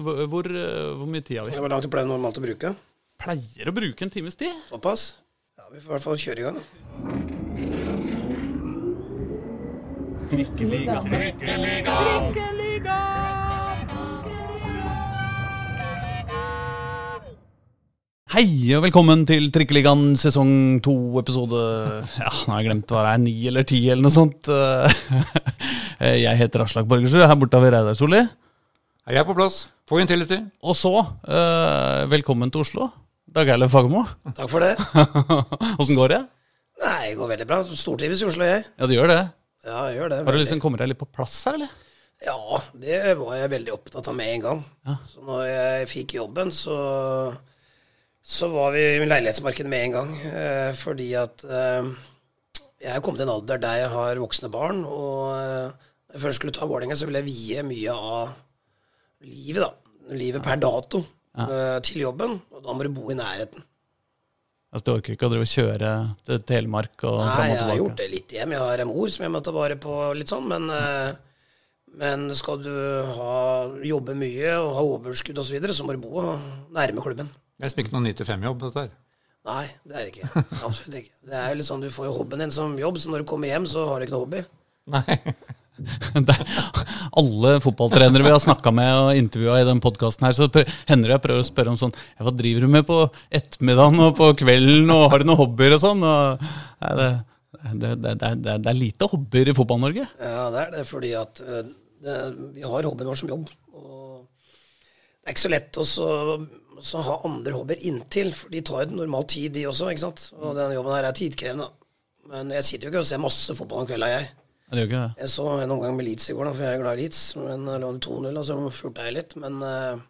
Hvor, hvor, eh, hvor mye tid har vi? Hvor langt pleier du normalt å bruke? Pleier å bruke en times tid. Såpass? Ja, vi får i hvert fall kjøre i gang. Trikkeliga. Hei og velkommen til Trikkeligaen sesong to, episode Ja, nå har jeg glemt hva det er, ni eller ti eller noe sånt. Jeg heter Aslak Borgersrud, her borte har vi Reidar Solli. Jeg er på plass. På Intility. Og så, eh, velkommen til Oslo. Dag Eilev Fagermo. Takk for det. Åssen går det? Nei, det går veldig bra. Stortrives i Oslo, jeg. Ja, det gjør det. Ja, jeg gjør det. Har du veldig. liksom kommet deg litt på plass her, eller? Ja, det var jeg veldig opptatt av med en gang. Så når jeg fikk jobben, så, så var vi i leilighetsmarkedet med en gang. Eh, fordi at eh, jeg er kommet til en alder der jeg har voksne barn, og eh, når jeg først skulle ta Vålerenga, så ville jeg vie mye av livet, da. Livet per dato eh, til jobben. Og da må du bo i nærheten. Altså, du orker ikke å drive og kjøre til Telemark og fram Nei, jeg har gjort det litt hjem. Jeg har en mor som jeg må ta vare på litt sånn, men, eh, men skal du ha, jobbe mye og ha overskudd osv., så, videre, så må du bo nærme klubben. Det er liksom ikke noen 9-5-jobb, dette her. Nei, det er det ikke. Absolutt ikke. Det er jo litt sånn, Du får jo hobbyen din som jobb, så når du kommer hjem, så har du ikke noe hobby. Nei. Alle fotballtrenere vi har snakka med og intervjua i den podkasten her, så hender det jeg prøver å spørre om sånn Hva driver du med på ettermiddagen og på kvelden, og har du noen hobbyer og sånn? Og, nei, det, det, det, det, er- lite hobbyer i Fotball-Norge. Ja, det er det, fordi at eh, vi har hobbyen vår som jobb. Og det er ikke så lett å så, ha andre hobbyer inntil, for de tar jo normal tid, de også. ikke sant? Og denne jobben her er tidkrevende. Men jeg sitter jo ikke og ser masse fotball om kvelda, jeg. Det gjør ikke det. Jeg så en omgang med Leeds i går, da, for jeg er glad i Leeds. Men det lå 2-0, og så fulgte jeg litt. Men, eh,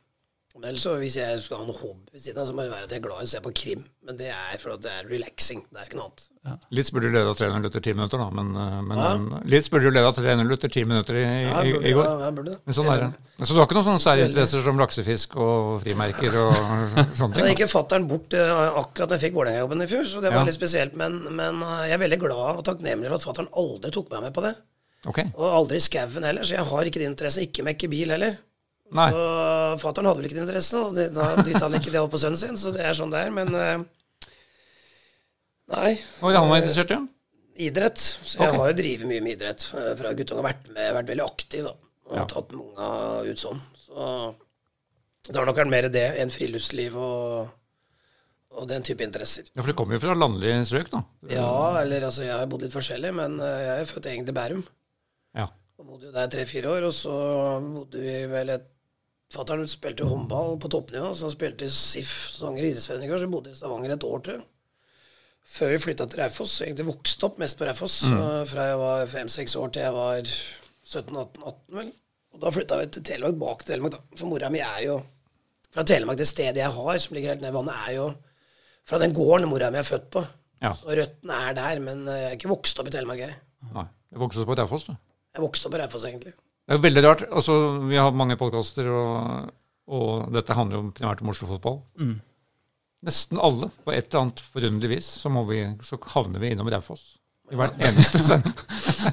ellers så hvis jeg skal ha en hobby ved siden av, så må det være at jeg er glad i å se på krim. Men det er for at det er relaxing. Det er ikke noe annet. Leeds burde lede av 3-0 etter 10 minutter, da. Men, eh, men litt burde jo lede av 3-0 etter 10 minutter i, Ja, burde, i går. ja, jeg burde det. Men sånn er det. Så du har ikke noen sånne særinteresser som laksefisk og frimerker og sånne Da ting? gikk jo fattern bort eh, akkurat da jeg fikk Vålerenga-jobben i fjor, så det var Ja. litt spesielt. Men, men eh, jeg er veldig glad og takknemlig for at fattern aldri tok meg med på det. Okay. Og aldri i skauen heller, så jeg har ikke den interessen. Ikke mekke bil heller. Nei. Så fattern hadde vel ikke den interessen, og da dytta han ikke det opp på sønnen sin, så det er sånn det er. Men eh, nei. var han interessert, i? Idrett. Så jeg okay. har jo drevet mye med idrett eh, fra guttunge. Vært, med, vært veldig aktiv, da. Og Ja. tatt mange ut sånn. Så det har nok vært mer det enn friluftsliv og, og den type interesser. Ja, For du kommer jo fra landlige strøk, da? Ja, eller altså, jeg har bodd litt forskjellig, men eh, jeg er født egentlig i Bærum. Ja. Og bodde jo der tre-fire år, og så bodde vi vel et Fatter'n spilte håndball på toppnivå, så han spilte i SIF, Stavanger idrettsforening, så bodde i Stavanger et år, jeg. Før vi flytta til Raufoss. Egentlig vokste opp mest på Raufoss Mm. fra jeg var fem-seks år til jeg var 17-18, vel. Og da flytta vi til Telemark, bak Telemark, da. For mora mi er jo fra Telemark. Det stedet jeg har, som ligger helt nede i vannet, er jo fra den gården mora mi er født på. Ja. Så røttene er der, men jeg er ikke vokst opp i Telemark, jeg. Nei. Jeg vokste opp på Raufoss, du. Jeg vokste opp på Raufoss, egentlig. Det er veldig rart. altså Vi har mange podkaster, og, og dette handler jo primært om Oslo-fotball. Nesten alle, på et eller annet forunderlig vis, så, må vi, så havner vi innom Raufoss. I hvert eneste sending.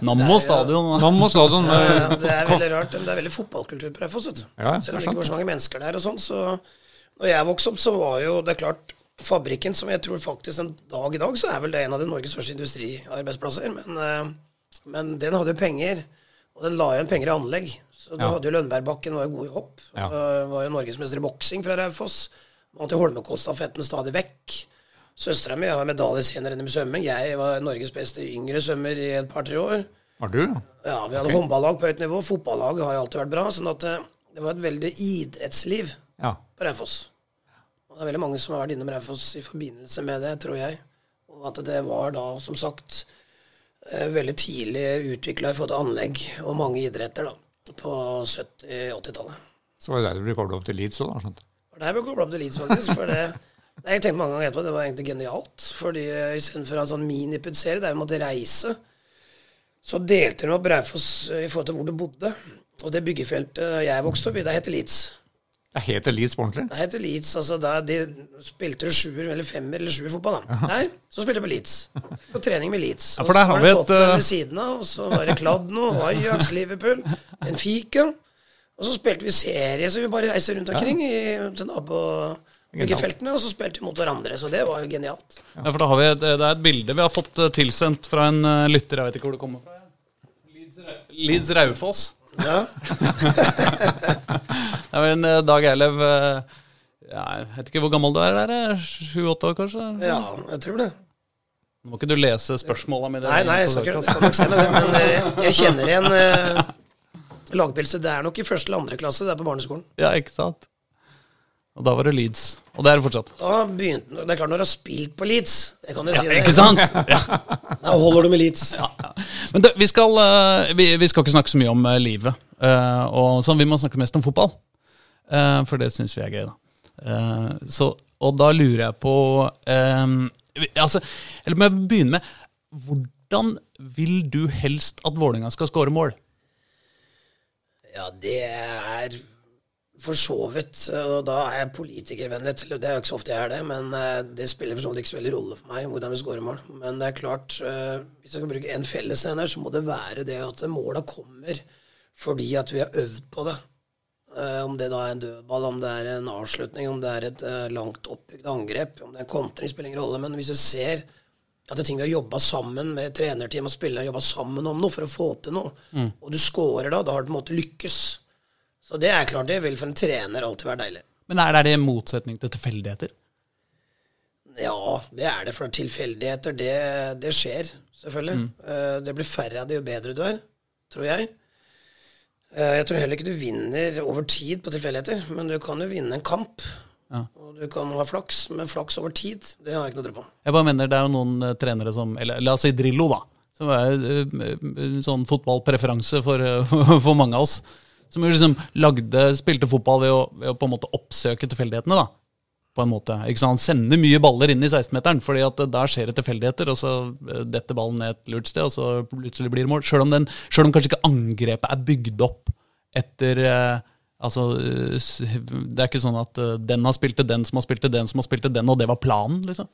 Nammo stadion. Nammo stadion Ja, ja, det er veldig rart. Det er veldig fotballkultur på Raufoss. Ja, Selv om det sant. ikke var så mange mennesker der og sånn, så når jeg vokste opp, så var jo det klart Fabrikken, som jeg tror faktisk en dag i dag, så er vel det en av de Norges største industriarbeidsplasser. Men, eh, men den hadde jo penger, og den la igjen penger i anlegg. Så du Ja. hadde jo Lønbergbakken, var jo god i hopp. Ja. Uh, Var jo norgesmester i boksing fra Raufoss. Vant jo Holmenkollstafetten stadig vekk. Søstera mi har medalje senere enn i svømming. Jeg var Norges beste yngre svømmer i et par-tre år. Var du? Ja, vi hadde håndballag på høyt nivå. Fotballag har jo alltid vært bra. sånn at det, det var et veldig idrettsliv Ja. på Raufoss. Og det er veldig mange som har vært innom Raufoss i forbindelse med det, tror jeg. Og at det var da, som sagt, eh, veldig tidlig utvikla i forhold til anlegg og mange idretter da, på 70-80-tallet. Så var det der du ble kobla opp til Leeds òg, da. skjønt? Det der ble jeg kobla opp til Leeds, faktisk. For det, jeg tenkte mange ganger etterpå, det var egentlig genialt. fordi eh, istedenfor en sånn miniputserie der vi måtte reise, så delte de opp Raufoss eh, i forhold til hvor du bodde. Og det byggefeltet jeg vokste opp i, det heter Leeds. Jeg heter Leeds på ordentlig. Det heter Leeds, altså der de spilte sjuer eller femmer eller sjuer fotball, da. Der, så spilte de på Leeds. På trening med Leeds. Ja, for der Og har vi det et, eh, ved siden av, og så var det Kladno, Ajax, Liverpool, Benfica. Og så spilte vi serie, så vi bare reiste rundt omkring i, til nabobyggefeltene, og så spilte vi mot hverandre. Så det var jo genialt. Ja, for da har vi et, Det er et bilde vi har fått eh, tilsendt fra en eh, lytter. Jeg vet ikke hvor det kommer fra. Leeds Raufoss. Ja. Det er en eh, Dag Eilev eh, Jeg vet ikke hvor gammel du er der? Sju-åtte år, kanskje? ja, jeg tror det. Må ikke du lese spørsmåla mine. Nei, nei, jeg skal ikke lese det, men eh, jeg kjenner igjen eh, lagpilse. Det er nok i første eller andre klasse, det er på barneskolen. Ja, ikke sant? Og da var det Leeds. Og det er det fortsatt. Da begynte, det er klart når du har spilt på Leeds, jeg kan jo Ja, si det. ikke sant? Ja. Da holder du med Leeds. Ja, ja. Men du, vi, skal, eh, vi, vi skal ikke snakke så mye om eh, livet. eh, og sånn, Vi må snakke mest om fotball. For det syns vi er gøy, da. Så, og da lurer jeg på altså, Eller må jeg begynne med Hvordan vil du helst at Vålerenga skal skåre mål? Ja, det er for så vidt Og da er jeg politikervennlig. Det er jo ikke så ofte jeg er det, men eh, det spiller for så vidt ikke så veldig rolle for meg hvordan vi skårer mål. Men det er klart, eh, hvis jeg skal bruke en fellesnevner, så må det være det at måla kommer fordi at vi har øvd på det. Eh, Om det da er en dødball, om det er en avslutning, om det er et langt oppbygd angrep, om det er en kontring, spiller ingen rolle. Men hvis du ser at det er ting vi har jobba sammen med trenerteam og spillere, jobba sammen om noe for å få til noe, og du scorer da, da har du på en måte lykkes. Så det er klart, det vil for en trener alltid være deilig. Men er det i motsetning til tilfeldigheter? Ja, det er det, for tilfeldigheter, det, det skjer, selvfølgelig. Mm. Det blir færre av det jo bedre du er, tror jeg. Eh, Jeg tror heller ikke du vinner over tid på tilfeldigheter, men du kan jo vinne en kamp. Og du kan ha flaks, men flaks over tid, det har jeg ikke noe tro på. Jeg bare mener Det er jo noen eh, trenere som Eller la oss si Drillo, da. Som er eh, en sånn fotballpreferanse for, eh, for mange av oss. Som jo liksom lagde, spilte fotball ved å, ved å på en måte oppsøke tilfeldighetene. da på en måte. Ikke sant? Han sender mye baller inn i 16-meteren, fordi at eh, der skjer det tilfeldigheter. og Så eh, detter ballen ned et lurt sted, og så plutselig blir det mål. Selv om, den, selv om kanskje ikke angrepet er bygd opp etter eh, Altså, eh, Det er ikke sånn at den har spilt til den som har spilt til den som har spilt til den, og det var planen. liksom.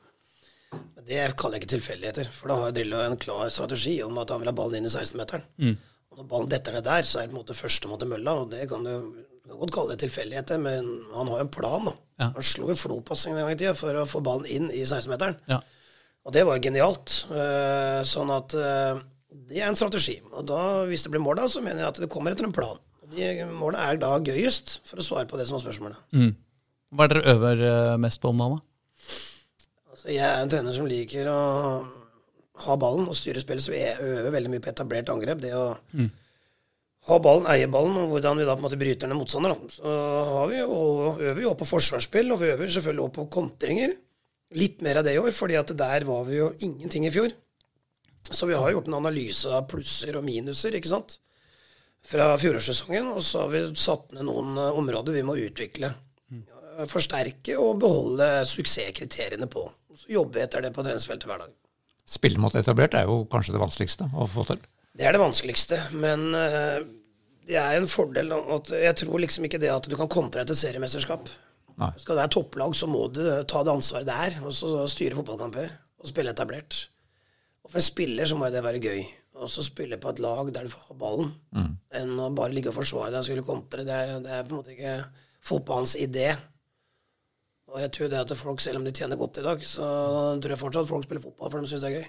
Det kaller jeg ikke tilfeldigheter, for da har Drillo en klar strategi om at han vil ha ballen inn i 16-meteren. Og når ballen detter ned der, så er det på en måte første til mølla, og det kan du, du kan godt kalle det tilfeldigheter, men han har jo en plan, da. Ja. Han slo jo flopassing en gang i tida for å få ballen inn i 16-meteren. Ja. Og det var genialt. Eh, sånn at eh, det er en strategi. Og da, hvis det blir mål, da, så mener jeg at det kommer etter en plan. De målene er da gøyest, for å svare på det som var spørsmålet. Hva er det dere øver eh, mest på om dagen? da? Altså, jeg er en trener som liker å ha ballen og styre spillet, så vi øver veldig mye på etablert angrep. Det å ha ballen, eie ballen, og hvordan vi da på en måte bryter ned motstander. Da. Så har vi jo, øver vi også på forsvarsspill, og vi øver selvfølgelig også på kontringer. Litt mer av det i år, fordi at der var vi jo ingenting i fjor. Så vi har gjort en analyse av plusser og minuser, ikke sant, fra fjorårssesongen, og så har vi satt ned noen eh, områder vi må utvikle. Eh, Forsterke og beholde suksesskriteriene på. Så jobber vi etter det på treningsfeltet hver dag. Spille mot etablert er jo kanskje det vanskeligste å få til. Det er det vanskeligste, men eh, det er en fordel at jeg tror liksom ikke det at du kan kontre etter seriemesterskap. Nei. Skal det være topplag, så må du ta det ansvaret det er, og så styre fotballkamper og spille etablert. Og for en spiller så må jo det være gøy. Og så spille på et lag der du får ballen, enn å bare ligge og forsvare deg og skulle kontre. Det det er på en måte ikke fotballens idé. Og jeg tror det at folk, selv om de tjener godt i dag, så tror jeg fortsatt folk spiller fotball for de syns det er gøy.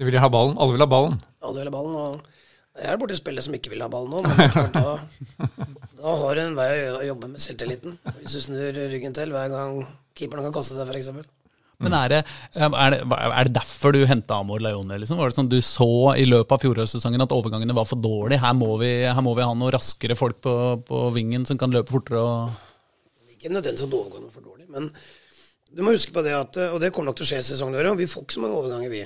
De vil ha ballen. Alle vil ha ballen. Alle vil ha ballen. Og jeg er borti spillet som ikke vil ha ballen nå, men da, da har du en vei å jobbe med selvtilliten. Hvis du snur ryggen til hver gang keeperen kan kaste deg, f.eks. Men er det, er det, er det derfor du henta Amor Leone? Liksom? Var det sånn du så i løpet av fjorårssesongen at overgangene var for dårlige? Her må vi, her må vi ha noen raskere folk på, på vingen som kan løpe fortere? Og Ikke nødvendigvis at overgangene var for dårlige, men du må huske på det at Og det kommer nok til å skje i sesongen, og vi får ikke så mange overganger, vi.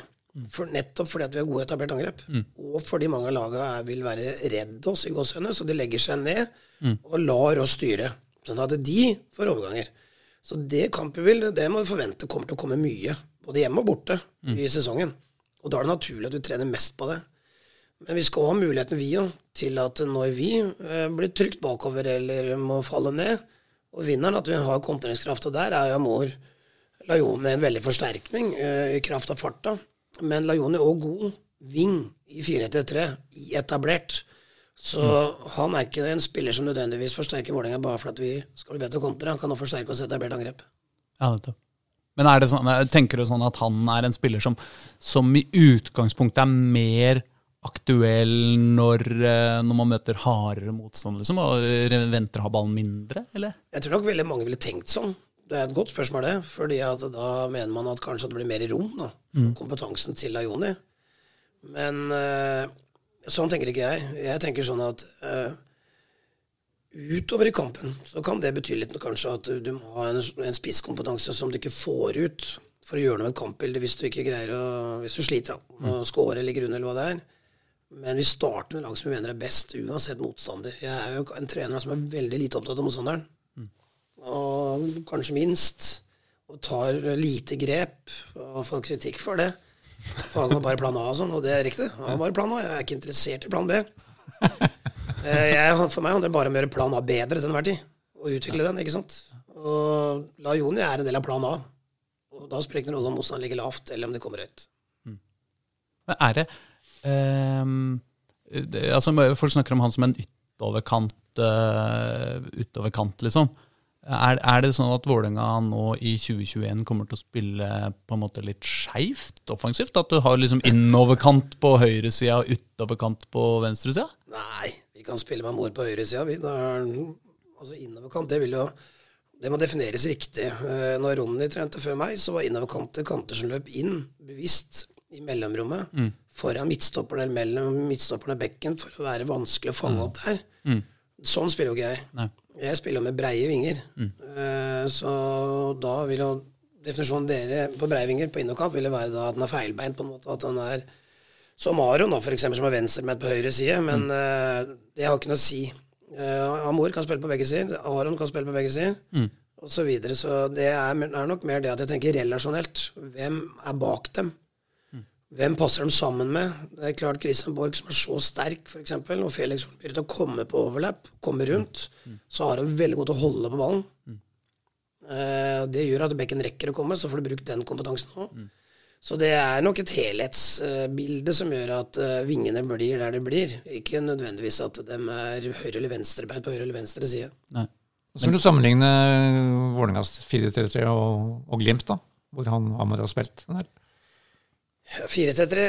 For nettopp fordi at vi har gode etablert angrep, og fordi mange av lagene vil være redd oss i gåsehudene, så de legger seg ned og lar oss styre. Sånn at de får overganger. Så det kampbildet det må vi forvente kommer til å komme mye, både hjemme og borte, i sesongen. Og da er det naturlig at vi trener mest på det. Men vi skal ha muligheten, vi òg, til at når vi eh, blir trygt bakover eller må falle ned, og vinneren at vi har kontringskraft, og der er jo Amor Lajone en veldig forsterkning eh, i kraft av farta. Men Lajone er òg god ving i 4-3-3, i etablert. Så han er ikke en spiller som nødvendigvis forsterker Vålerenga bare for at vi skal bli bedre kontre. Han kan også forsterke oss etablert angrep. Ja, nettopp. Men er det sånn, tenker du sånn at han er en spiller som, som i utgangspunktet er mer aktuell når, eh, når man møter hardere motstand, liksom, og venter å ha ballen mindre, eller? Jeg tror nok veldig mange ville tenkt sånn. Det er et godt spørsmål, det. fordi at da mener man at kanskje det blir mer rom da, Mm. kompetansen til Ayoni. Men uh, sånn tenker ikke jeg. Jeg tenker sånn at uh, utover i kampen så kan det bety litt kanskje at du, du må ha en, en spisskompetanse som du ikke får ut for å gjøre noe med et kampbilde hvis du ikke greier å Hvis du sliter da, å score eller grunne eller hva det er. Men vi starter med lag som vi mener er best, uansett motstander. Jeg er jo en trener som er veldig lite opptatt av motstanderen. Og kanskje minst. Og tar lite grep, og får kritikk for det. Faget var bare plan A og sånn, og det er riktig. Jeg var bare plan A. Jeg er ikke interessert i plan B. Eh, Jeg, for meg handler det bare om å gjøre plan A bedre til enhver tid. Og utvikle den, ikke sant. Og La Joni er en del av plan A. Og da spiller det ikke noen rolle om motstanderen ligger lavt, eller om det kommer høyt. Men er det, det altså, Folk snakker om han som en ytterkant, uh, utoverkant, liksom. Er, er det sånn at Vålerenga nå i 2021 kommer til å spille på en måte litt skeivt offensivt? At du har liksom innoverkant på høyresida og utoverkant på venstresida? Nei, vi kan spille med mor på høyresida, altså innoverkant, det vil jo Det må defineres riktig. Eh, Når Ronny trente før meg, så var innoverkanter kanter som løp inn bevisst i mellomrommet foran midtstopperne eller mellom midtstopperne og bekken for å være vanskelig å fange opp der. Sånn spiller jo ikke jeg. Nei. Jeg spiller med breie vinger. Eh, Så da vil jo definisjonen dere på breie vinger på innokamp ville være da at den er feilbeint, på en måte. At den er som Aron, da, eksempel, som er venstrebeint på høyre side. Men uh, det har ikke noe å si. Uh, Amor kan spille på begge sider. Aron kan spille på begge sider. Og så videre. Så det er, er nok mer det at jeg tenker relasjonelt. Hvem er bak dem? Hvem passer dem sammen med? Det er klart Christian Borch, som er så sterk, f.eks., og Felix Hornbyrd til å komme på overlap, komme rundt, så har han veldig godt å holde på ballen. Eh, det gjør at bekken rekker å komme, så får du brukt den kompetansen òg. Så det er nok et helhetsbilde som gjør at eh, vingene blir der de blir. Ikke nødvendigvis at de er høyre eller venstrebeint på høyre eller venstre side. Nei. Så vil du sammenligne Vålerengas 4-3-3 og, og Glimt, da, hvor han Amar har spilt? Den der. 4-3-3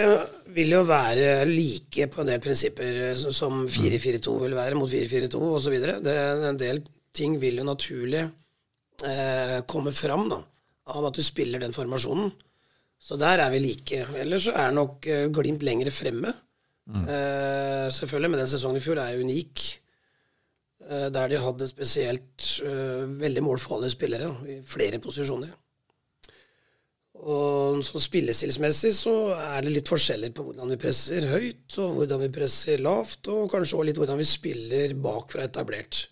vil jo være like på en del prinsipper eh, som 4-4-2 vil være mot 4-4-2 osv. En del ting vil jo naturlig eh, komme fram da, av at du spiller den formasjonen. Så der er vi like. Ellers så er nok eh, Glimt lengre fremme. Eh, selvfølgelig, men den sesongen i fjor er unik. Eh, der de hadde spesielt eh, veldig målfarlige spillere i flere posisjoner. Og sånn spillestilsmessig så er det litt forskjeller på hvordan vi presser høyt, og hvordan vi presser lavt, og kanskje også litt hvordan vi spiller bakfra etablert.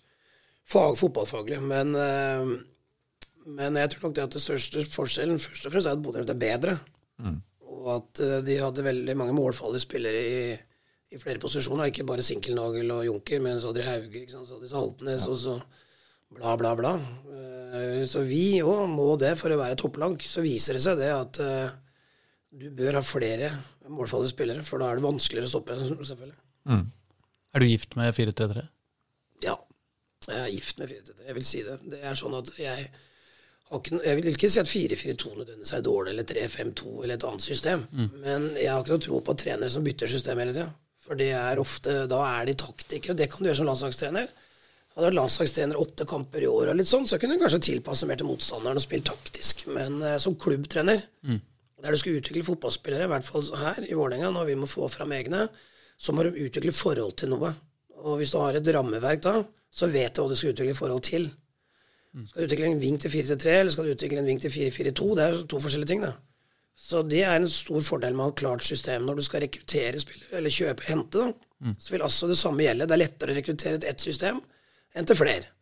Fag, fotballfaglig. Men, eh, men jeg tror nok det at det største forskjellen først og fremst er at Bodø er bedre. Og at eh, de hadde veldig mange målfarlige spillere i, i flere posisjoner. Ikke bare Sinkelnagel og Junker, men så hadde de Hauge, så hadde de Saltnes, og så bla, bla, bla. Eh, Så vi òg må det for å være topplag. Så viser det seg det at eh, du bør ha flere målfarlige spillere, for da er det vanskeligere å stoppe, selvfølgelig. Er du gift med 4-3-3? Ja. Jeg er gift med 4-3. Jeg vil si det. Det er sånn at jeg ikke, jeg vil ikke si at 4-4-2 nødvendigvis er dårlig, eller 3-5-2 eller et annet system. Men jeg har ikke noe tro på trenere som bytter system hele tida. For det er ofte, da er de taktikere. Det kan du gjøre som landslagstrener. Hadde vært landslagstrener åtte kamper i år, og litt sånn, så kunne du kanskje tilpasse mer til motstanderen og spille taktisk. Men eh, som klubbtrener, der du skal utvikle fotballspillere, i hvert fall her i Vålerenga, når vi må få fram egne, så må du utvikle forhold til noe. Og hvis du har et rammeverk da, så vet du hva du skal utvikle forhold til. Skal du utvikle en ving til 4-3, eller skal du utvikle en ving til 4-4-2? Det er to forskjellige ting, da. Så det er en stor fordel med å ha et klart system når du skal rekruttere spillere, eller kjøpe, hente, da. Så vil altså det samme gjelde. Det er lettere å rekruttere til ett system enn til flere.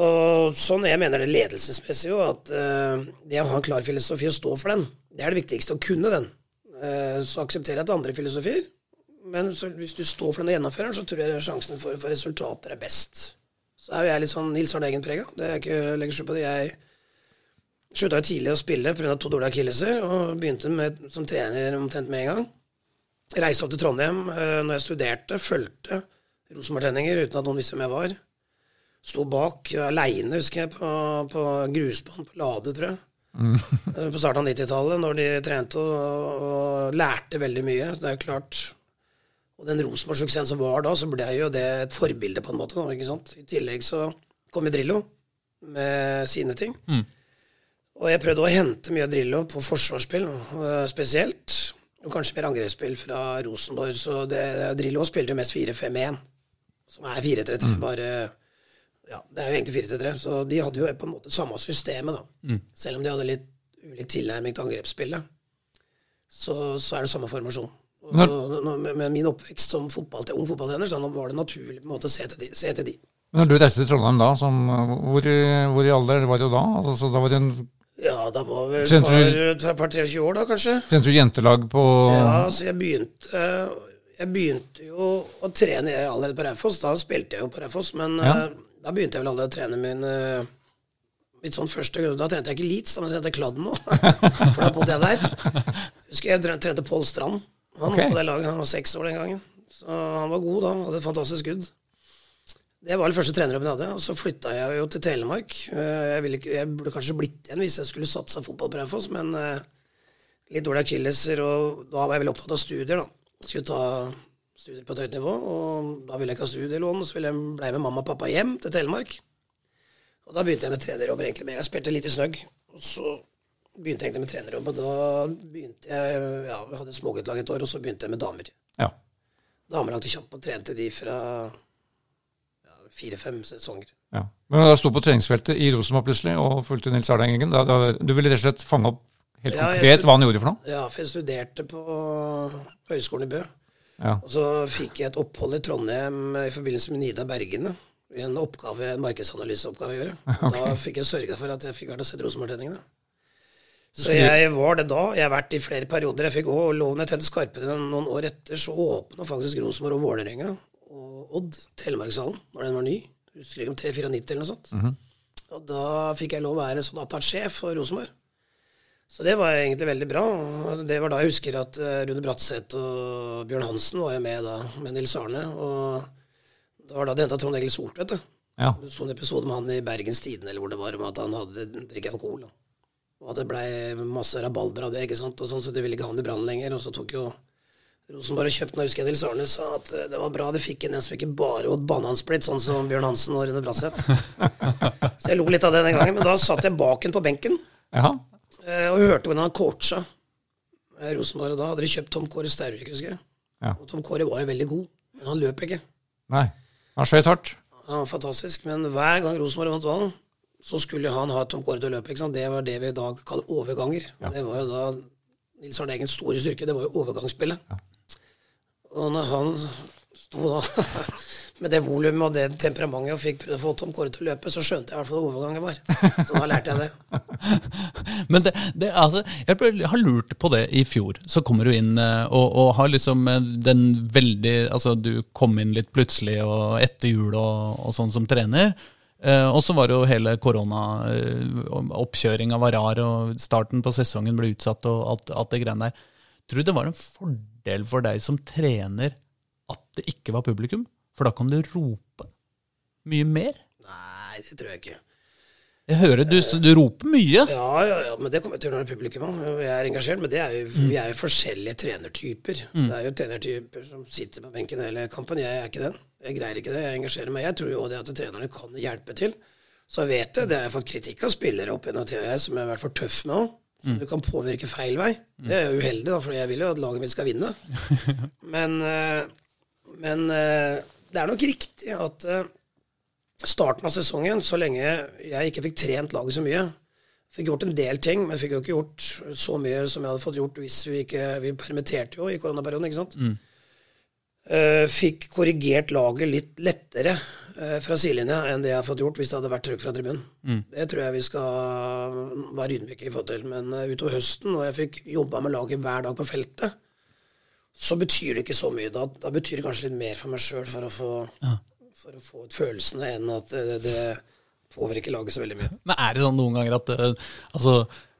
Og sånn jeg mener det ledelsesmessig jo, at uh, det å ha en klar filosofi og stå for den, det er det viktigste. Å kunne den. Uh, så aksepterer jeg at andre filosofier, men så, hvis du står for den og gjennomfører den, så tror jeg sjansen for, for resultater er best. Så er jo jeg litt sånn Nils Arne Eggen-prega. Det er ikke å legge skjul på det. Jeg slutta jo tidlig å spille pga. to dårlige akilleser, og begynte med, som trener omtrent med en gang. Reiste opp til Trondheim uh, når jeg studerte, fulgte Rosenborg-treninger uten at noen visste hvem jeg var. Sto bak aleine, husker jeg, på, på grusbanen på Lade, tror jeg. Mm. på starten av 90-tallet, når de trente og, og, lærte veldig mye. Det er jo klart Og den Rosenborg-suksessen som var da, så ble jo det et forbilde, på en måte. ikke sant? I tillegg så kom jo Drillo med sine ting. Mm. Og jeg prøvde å hente mye Drillo på forsvarsspill eh, spesielt. Og kanskje mer angrepsspill fra Rosenborg. Så det, Drillo spilte jo mest 4-5-1, som er 4-3-3. Mm. Bare ja, det er jo egentlig 4-3. Så de hadde jo på en måte samme systemet, da. Mm. Selv om de hadde litt ulik tilnærming til angrepsspillet, så, så, er det samme formasjon. Og, med min oppvekst som fotball, ung fotballtrener, så var det naturlig på en måte å se til de. Se til de. Når du reiste til Trondheim da, som, hvor, hvor, i alder var du da? Altså, da var det en ja, da var vel et par, par 23 år, da, kanskje. Trente du jentelag på Ja, så jeg begynte Jeg begynte jo å trene allerede på Raufoss. Da spilte jeg jo på Raufoss, men ja. Eh, da begynte jeg vel allerede å trene min uh, Mitt sånn første Da trente jeg ikke Leeds, da trente jeg nå. For da bodde jeg der. Husker jeg trente Pål Strand. Han okay. var på det laget, han var seks år den gangen. Så han var god da. Hadde et fantastisk skudd. Det var den første trenerjobben jeg hadde. Og så flytta jeg jo til Telemark. Eh, jeg, ikke, jeg, burde kanskje blitt igjen hvis jeg skulle satsa fotball på Raufoss, men litt dårlige akilleser, og da var jeg veldig opptatt av studier, da. Skulle ta studier på et høyt nivå, og da ville jeg ikke ha studielån, så ville jeg ble med mamma og pappa hjem til Telemark. Og da begynte jeg med trenerjobb egentlig med. Jeg spilte litt i snøgg, og så begynte jeg egentlig med trenerjobb, og da begynte jeg ja, jeg hadde småguttlag et år, og så begynte jeg med damer. Ja. Damelag til kjapt og trente de fra ja, fire-fem sesonger. Ja. Men da sto på treningsfeltet i Rosenborg plutselig og fulgte Nils Arne Engen. Du ville rett og slett fange opp helt ja, konkret hva han gjorde for noe? Ja, for jeg studerte på Høgskolen i Bø. Ja. Og så fikk jeg et opphold i Trondheim i forbindelse med Nida Bergene. En oppgave, en markedsanalyseoppgave å gjøre. Okay. Da fikk jeg sørga for at jeg fikk vært og sett Rosenborg-treningene. Så jeg var det da. Jeg har vært i flere perioder. Jeg fikk også loven jeg tente skarpere noen år etter, så åpna faktisk Rosenborg og Vålerenga og Odd Telemarkshallen når den var ny. Husker ikke om 394 eller noe sånt. Mm -hmm. Og da fikk jeg lov å være sånn attaché for Rosenborg. Så det var egentlig veldig bra. Det var da jeg husker at eh, Rune Bratseth og Bjørn Hansen var jo med da, med Nils Arne. Og det var da det henta Trond Egil Soltvedt. Ja. Så en episode med han i Bergens Tidende eller hvor det var, om at han hadde drikket alkohol. Da. Og at det blei masse rabalder av det, ikke sant. Og sånn, så de ville ikke ha han i brann lenger. Og så tok jo Rosenborg og kjøpte den, husker jeg Nils Arne sa at eh, det var bra de fikk inn en som ikke bare åt banansplitt, sånn som Bjørn Hansen og Rune Bratseth. så jeg lo litt av det den gangen. Men da satt jeg bak en på benken. Ja. Eh, vi hørte hvordan han coacha Rosenborg. Og da hadde de kjøpt Tom Kåre Staurvik, husker jeg. Ja. Og Tom Kåre var jo veldig god, men han løp ikke. Nei, han skøyt hardt. Ja, fantastisk. Men hver gang Rosenborg vant valg, så skulle han ha Tom Kåre til å løpe. ikke sant? Det var det vi i dag kaller overganger. Ja. Det var jo da Nils Arne Eggens store styrke. Det var jo overgangsspillet. Ja. Og når han sto da med det volumet og det temperamentet og fikk prøvd å få Tom Kåre til å løpe, så skjønte jeg i hvert fall hva overgangen var. Så da lærte jeg det. Men det, det, altså, jeg har lurt på det i fjor. Så kommer du inn eh, og, og har liksom eh, den veldig Altså, du kom inn litt plutselig og etter jul og, og sånn som trener. Eh, og så var det jo hele korona, oppkjøringa var rar, og starten på sesongen ble utsatt og alt, alt det greiene der. Tror du det var en fordel for deg som trener at det ikke var publikum? For da kan du rope mye mer. Nei, det tror jeg ikke. Jeg hører du, du roper mye. Ja, ja, ja, men det kommer til å gjøre når publikum Jeg er engasjert, men det er jo, mm. vi er jo forskjellige trenertyper. Mm. Det er jo trenertyper som sitter på benken hele kampen. Jeg er ikke den. Jeg greier ikke det. Jeg engasjerer meg. Jeg tror jo det at trenerne kan hjelpe til. Så jeg vet det. Det har jeg fått kritikk av spillere opp gjennom tida som jeg har vært for tøff med òg. Mm. Du kan påvirke feil vei. Mm. Det er jo uheldig, da, for jeg vil jo at laget mitt skal vinne. men, eh, men eh, det er nok riktig at uh, starten av sesongen, så lenge jeg ikke fikk trent laget så mye Fikk gjort en del ting, men fikk jo ikke gjort så mye som jeg hadde fått gjort hvis vi ikke Vi permitterte jo i koronaperioden, ikke sant. Mm. Uh, fikk korrigert laget litt lettere uh, fra sidelinja enn det jeg har fått gjort hvis det hadde vært trykk fra tribunen. Mm. Det tror jeg vi skal være ydmyke i forhold til. Men utover høsten, og jeg fikk jobba med laget hver dag på feltet, så betyr det ikke så mye. Da, da betyr det kanskje litt mer for meg sjøl for, ja. for, å få ut følelsene enn at det, det påvirker laget så veldig mye. Men er det sånn noen ganger at uh, altså,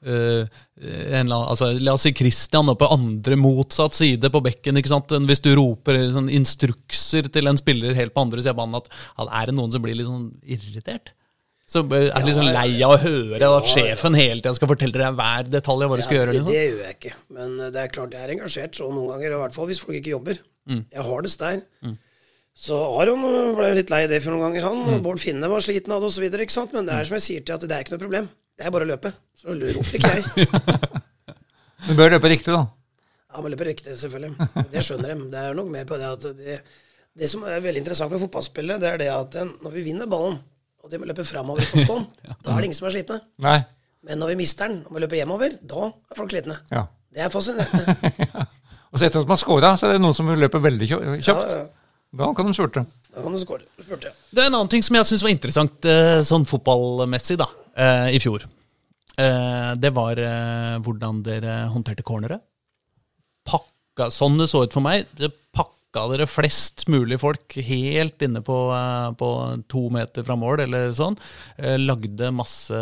uh, en, altså, La oss si Christian på andre motsatt side på bekken. ikke sant? Hvis du roper sånn, instrukser til en spiller helt på andre siden av banen, at, at er det noen som blir litt sånn irritert? Så er du liksom lei av å høre at sjefen hele tida skal fortelle deg hver detalj av hva du skal gjøre. Det, det gjør jeg ikke. Men det er klart jeg er engasjert så noen ganger, i hvert fall hvis folk ikke jobber. Jeg har det der. Så Aron ble litt lei det for noen ganger, han. Mm. Bård Finne var sliten av det osv. Men det er som jeg sier til at det er ikke noe problem. Det er bare å løpe. Så roper ikke jeg. Du bør løpe riktig, da. Ja, man løper riktig, selvfølgelig. Det skjønner de. Det er nok mer på det at det, det som er veldig interessant med fotballspillet, det er det at den- når vi vinner ballen, og de må løpe framover på få, da er det ingen som er slitne. Nei. Men når vi mister den og må løpe hjemover, da er folk slitne. Ja. Det er fascinerende. Og så etter at man scora, så er det noen som løper veldig kjø- Ja, kjapt. ja. Da kan de skjorte. Da kan de. Ja. Det er en annen ting som jeg syns var interessant eh, sånn fotballmessig da, eh, i fjor. Eh, Det var hvordan dere håndterte cornere. Pakka, sånn det så ut for meg, pakka dere flest mulig folk helt inne på, eh, på to meter fra mål, eller sånn. Eh, Lagde masse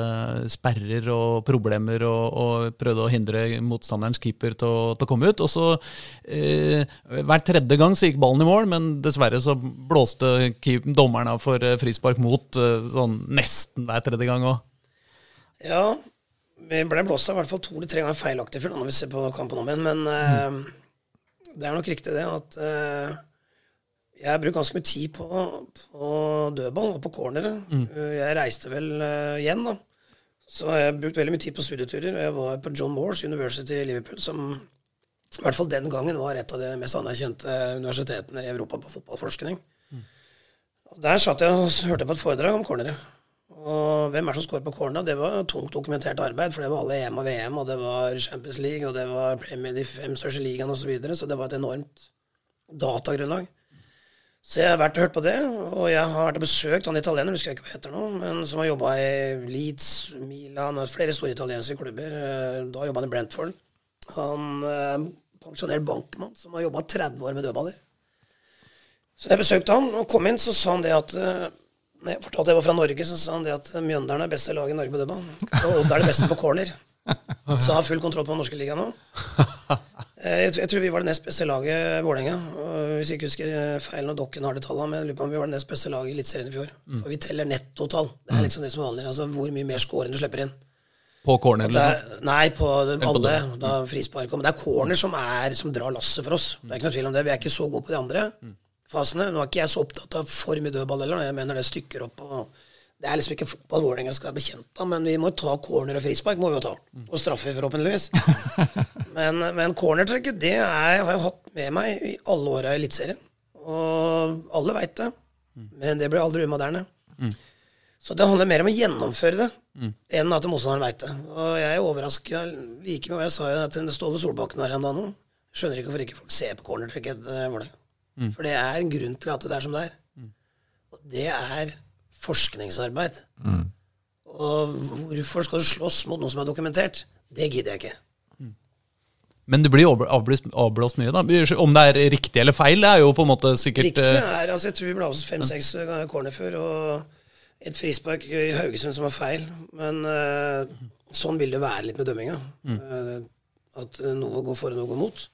sperrer og problemer og, og prøvde å hindre motstanderens keeper til til å komme ut. Og så eh, Hver tredje gang så gikk ballen i mål, men dessverre så blåste keep, dommeren av for eh, frispark mot sånn nesten hver tredje gang òg. Ja, vi ble blåst av i hvert fall to eller tre ganger feilaktig før, når vi ser på kampen om igjen. Men eh, det er nok riktig det at eh, jeg bruker ganske mye tid på, på dødball og på cornere. Eh, Jeg reiste vel eh, igjen, da. Så jeg brukte veldig mye tid på studieturer. og Jeg var på John Moores University i Liverpool, som i hvert fall den gangen var et av de mest anerkjente universitetene i Europa på fotballforskning. Og Der satt jeg og hørte på et foredrag om cornere. Og hvem er det som scorer på corner? Det var tungt dokumentert arbeid, for det var alle EM og VM, og det var Champions League, og det var Premier de fem største ligaene osv., så, videre, så det var et enormt datagrunnlag. Så jeg har vært og hørt på det, og jeg har vært og besøkt han italiener, husker jeg ikke hva heter nå, men som har jobba i Leeds, Milan og flere store italienske klubber. Eh, Da jobba han i Brentford. Han eh, pensjonert bankmann som har jobba 30 år med dødballer. Så jeg besøkte han og kom inn, så sa han det at eh, når jeg fortalte at jeg var fra Norge, så sa han det at Mjøndalen er beste lag i Norge på dødball. Og Odd er det beste på corner. Så han har full kontroll på den norske ligaen nå. Eh, Jeg tror- jeg tror vi var det nest beste laget Vålerenga. Og Hvis jeg ikke husker eh, feil når Dokken har det tallet, men jeg lurer på om vi var det nest beste laget i Eliteserien i fjor. For vi teller nettotall. Det er liksom det som er vanlig. Altså hvor mye mer score enn du slipper inn. På corner. eller Liksom. er, nei, på på alle. Da frispark. Men det er corner som, er, som drar lasset for oss. Det er ikke noe tvil om det. Vi er ikke så gode på de andre fasene. Nå er ikke jeg så opptatt av for mye dødball heller. Jeg mener det stykker opp. og det er liksom ikke fotball Vålerenga skal være bekjent av, men vi må ta corner og frispark. må vi jo ta. Og straffer, forhåpentligvis. men, men cornertrekket det er, har jeg hatt med meg i alle åra i Eliteserien. Og alle veit det. Men det blir aldri umoderne. Så det handler mer om å gjennomføre det enn at motstanderen veit det. Og jeg er overraska like mye. Jeg sa jo at Ståle Solbakken her en dag nå. Skjønner ikke hvorfor ikke folk ser på cornertrekket Vålerenga. For det er en grunn til at det er som det er. Og det er forskningsarbeid. Og hvorfor skal du slåss mot noe som er dokumentert? Det gidder jeg ikke. Men det blir avblåst, avblåst mye, da. Om det er riktig eller feil, det er jo på en måte sikkert Riktig eh, er altså Jeg tror vi ble avslått fem-seks ganger corner før, og et frispark i Haugesund som var feil. Men uh, sånn vil det være litt med dømminga. Uh, at noe går for og noe går mot.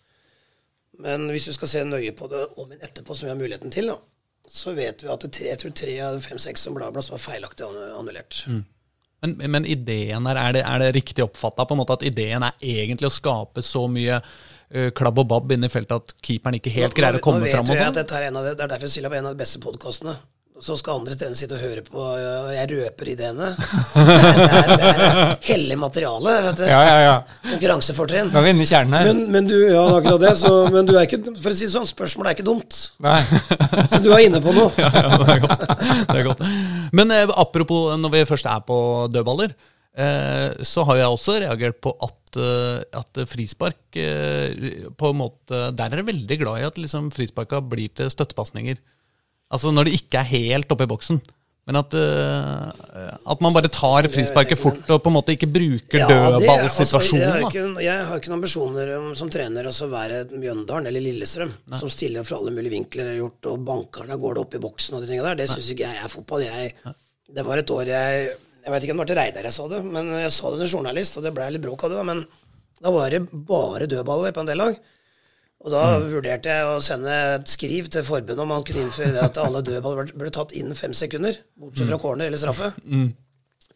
Men hvis du skal se nøye på det om en etterpå, som vi har muligheten til, da, så vet vi at det tre, jeg tror tre av fem-seks som ble avblåst, var feilaktig annullert. Men, men ideen her, er det, er det riktig oppfatta at ideen er egentlig å skape så mye uh, klabb og babb inne i feltet at keeperen ikke helt greier å komme Nå fram? vet vi at sånn? dette er en av de, Det er derfor jeg sier det er en av de beste podkastene. Så skal andre trenere sitte og høre på, og jeg røper ideene. Det er, det er, det er hellig materiale. vet du. Ja, ja, ja. Konkurransefortrinn. Da er vi inne i kjernen her. Men, men du, ja, akkurat det. Så, men du er ikke, for å si det sånn, spørsmålet er ikke dumt. Nei. Så du er inne på noe. ja, det er godt. Det er godt. Men eh, apropos når vi først er på dødballer, eh, så har jeg også reagert på at, eh, at frispark eh, på en måte Der er jeg veldig glad i at liksom, frisparka blir til støttepasninger. Altså når det ikke er helt oppe i boksen. Men at, uh, at man bare tar frisparket fort og på en måte ikke bruker Ja, er- altså, jeg, jeg har ikke noen ambisjoner om, som trener å være Mjøndalen eller Lillestrøm, som stiller fra alle mulige vinkler. og gjort, og bankerne går det opp i boksen og de tingene der. Det syns ikke jeg er fotball. Jeg, Det var et år jeg Jeg vet ikke om det var til Reidar jeg sa det, men jeg sa det til en journalist, og det ble litt bråk av det. da, Men da var det bare dødballer på en del lag. Og da vurderte jeg å sende et skriv til forbundet om man kunne innføre det at alle dødballer ble tatt innen fem sekunder, bortsett fra corner eller straffe.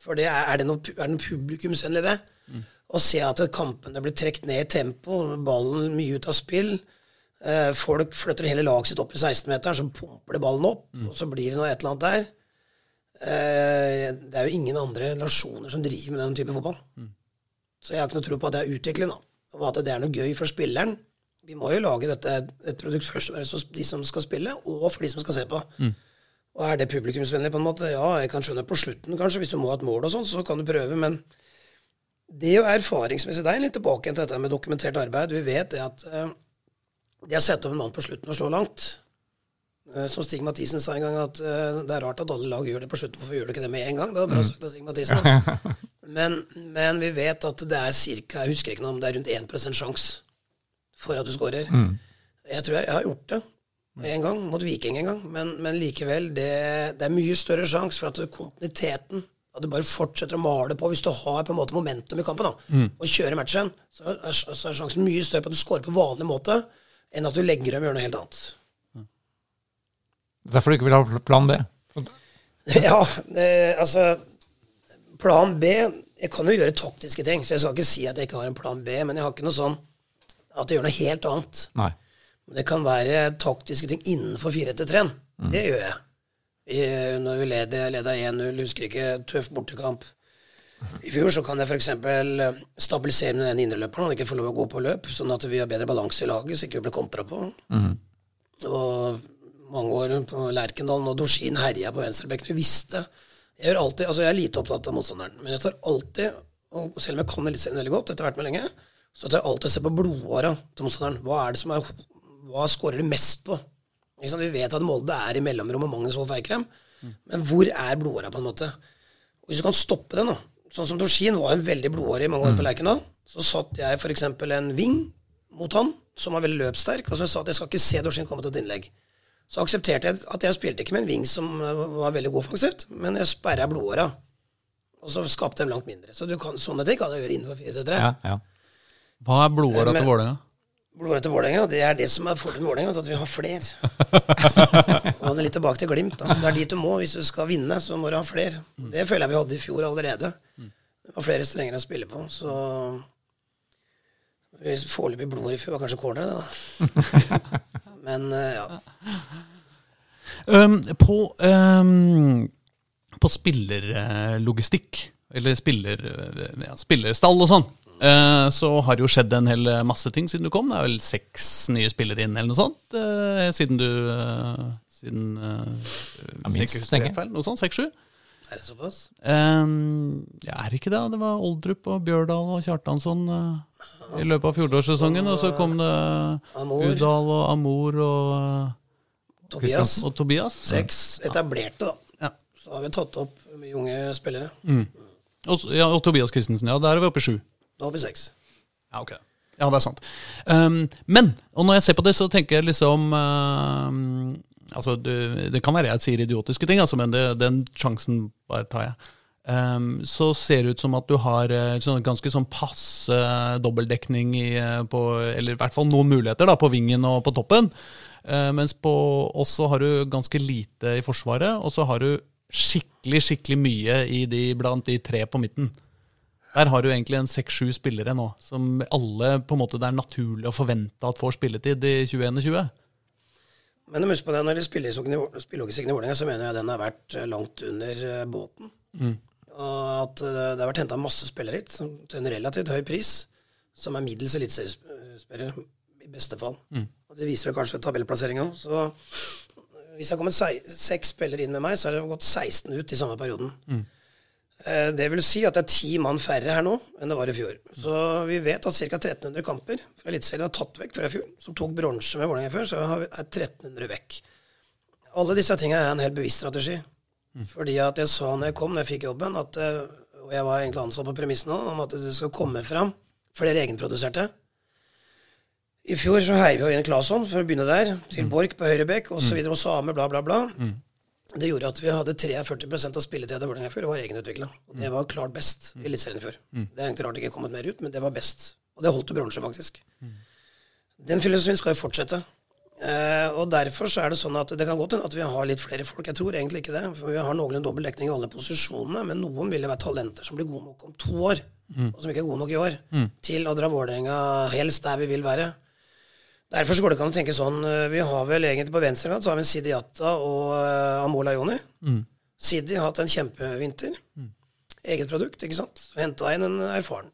For det er, er det noe, er det noe publikumsvennlig, det? Å se at kampene blir trukket ned i tempo, ballen mye ut av spill. Eh, folk flytter hele laget sitt opp i 16-meteren, så pumper de ballen opp, og så blir det noe et eller annet der. Eh, det er jo ingen andre nasjoner som driver med den type fotball. Så jeg har ikke noe tro på at det er utvikling, da. Og at det er noe gøy for spilleren. Vi må jo lage dette et produkt først for de som skal spille, og for de som skal se på. Og er det publikumsvennlig på en måte? Ja, jeg kan skjønne på slutten, kanskje, hvis du må ha et mål og sånn, så kan du prøve, men det er jo erfaringsmessig er litt tilbake til dette med dokumentert arbeid. Vi vet det at eh, det å sette opp en mann på slutten og slå langt eh, Som Stig Mathisen sa en gang, at eh, det er rart at alle lag gjør det på slutten. Hvorfor gjør du ikke det med en gang? Det var bra sagt av Stig Mathisen. Men, men vi vet at det er cirka, jeg husker ikke noe om det er rundt 1 sjanse for at du skårer. Jeg tror jeg, jeg har gjort det en gang, mot Viking en gang, men, men likevel, det, det er mye større sjanse for at kontinuiteten at du bare fortsetter å male på. Hvis du har på en måte momentum i kampen da, og kjører matchen, så er, så er sjansen mye større på at du scorer på vanlig måte, enn at du legger om og gjør noe helt annet. Derfor du ikke vil ha plan B. Ja, det, altså Plan B Jeg kan jo gjøre taktiske ting, så jeg skal ikke si at jeg ikke har en plan B, men jeg har ikke noe sånn at jeg gjør noe helt annet. Nei. Det kan være taktiske ting innenfor 4-1-3. Det gjør jeg. I, når vi leder, leda 1-0, husker ikke, tøff bortekamp. I fjor så kan jeg f.eks. stabilisere med den indreløperen, og ikke få lov å gå på løp, sånn at vi har bedre balanse i laget, så ikke vi blir kontra på. Og mange år på Lerkendal, og Dorsin herja på venstrebekken. Vi visste Jeg alltid, altså jeg er lite opptatt av motstanderen, men jeg tar alltid, og selv om jeg kan Eliteserien veldig godt etter hvert med lenge, så at jeg alltid ser på blodåra til motstanderen. Hva er det som er Hva skårer de mest på? Vi vet at Molde er i mellomrommet Magnus Eikrem, men hvor er blodåra, på en måte? Og Hvis du kan stoppe den, da Sånn som Dorsin var en veldig blodåre i mange år på Lerkendal, så satt jeg f.eks. en ving mot han, som var veldig løpssterk, og så sa at jeg skal ikke se Dorsin komme til et innlegg. Så aksepterte jeg at jeg spilte ikke med en ving som eh, var veldig god offensivt, men jeg sperra blodåra. Og så skapte dem langt mindre. Så du kan, sånne ting kan jeg gjøre innenfor 4-3. Ja, ja. Hva er blodåra til Vålerenga? Blodåra til Vålerenga, det er det som er fordelen med Vålerenga, at vi har flere. og det er litt tilbake til Glimt. Da. Det er dit du må. Hvis du skal vinne, så må du ha flere. Det føler jeg vi hadde i fjor allerede. Det var flere strenger å spille på, så Foreløpig blodår i fjor var kanskje corner, da. Men eh, ja. Um, på um, på spillerlogistikk, eller spiller, ja, spillerstall og sånn, eh, så har det jo skjedd en hel masse ting siden du kom. Det er vel seks nye spillere inn, eller noe sånt, eh, siden du eh, Siden ja, minst, tenker jeg. Feil, noe sånt? Seks-sju? Er det såpass? Um, ja, er det ikke det? Det var Oldrup og Bjørdal og Kjartansson eh, i løpet av fjorårssesongen. Og så kom det Amor. Udal og Amor og, eh, Tobias. og Tobias. Seks etablerte, da. Ja. Så har vi tatt opp mye unge spillere. Og, ja, og Tobias Christensen. Ja, der er vi oppe i sju. Vi seks. Ja, ok. Ja, det er sant. Um, men, og når jeg ser på det, så tenker jeg liksom uh, Altså, det, det kan være jeg sier idiotiske ting, altså, men det, den sjansen bare tar jeg. Um, så ser det ut som at du har eh, sånn, ganske sånn passe dobbeltdekning i, eh, på Eller i hvert fall noen muligheter da, på vingen og på toppen. Uh, mens på oss så har du ganske lite i Forsvaret, og så har du skikkelig, skikkelig mye de, blant de tre på midten. Der har du egentlig en seks-sju spillere nå, som alle på en måte det er naturlig å forvente at får spilletid i 2021. Men husk på det, når de spiller i Vålerenga, så mener jeg den har vært eh, langt under båten. båten. Og at eh, det har vært henta masse spillere hit til en relativt høy pris, som er middels eliteseriespillere, i beste fall. Og det viser vel kanskje tabellplasseringa òg. Så eh, hvis det har kommet seks spillere inn med meg, så har det gått 16 ut i samme perioden. Eh, Det vil si at det er ti mann færre her nå enn det var i fjor. Så vi vet at ca. 1300 kamper fra Eliteserien er tatt vekk fra i fjor, som tok bronse med Vålerenga før, så er 1300 vekk. Alle disse tingene er en helt bevisst strategi. Fordi at jeg sa når jeg kom, når jeg fikk jobben, at, eh, og jeg var egentlig ansatt på premissene om at det skal komme fram flere egenproduserte. I fjor så heiv vi inn Claesson, for å begynne der, til Borch på høyre bekk, osv., og Same, bla, bla, bla. Det gjorde at vi hadde 43% av spilletida til Vålerenga før var egenutvikla. Det var klart best i Eliteserien før. Det er egentlig rart det ikke er kommet mer ut, men det var best. Og det holdt til bronse, faktisk. Den filosofien skal jo fortsette. Eh, og derfor så er det sånn at det kan godt hende at vi har litt flere folk. Jeg tror egentlig ikke det. For vi har noenlunde dobbel dekning i alle posisjonene. Men noen vil jo være talenter som blir gode nok om to år, og som ikke er gode nok i år, til å dra Vålerenga helst der vi vil være. Derfor så går det ikke an å tenke sånn eh, Vi har vel egentlig på venstrekant så har vi Sidi Yatta og uh, Amola Joni. Sidi har hatt en kjempevinter. Eget produkt, ikke sant. Henta inn en erfaren.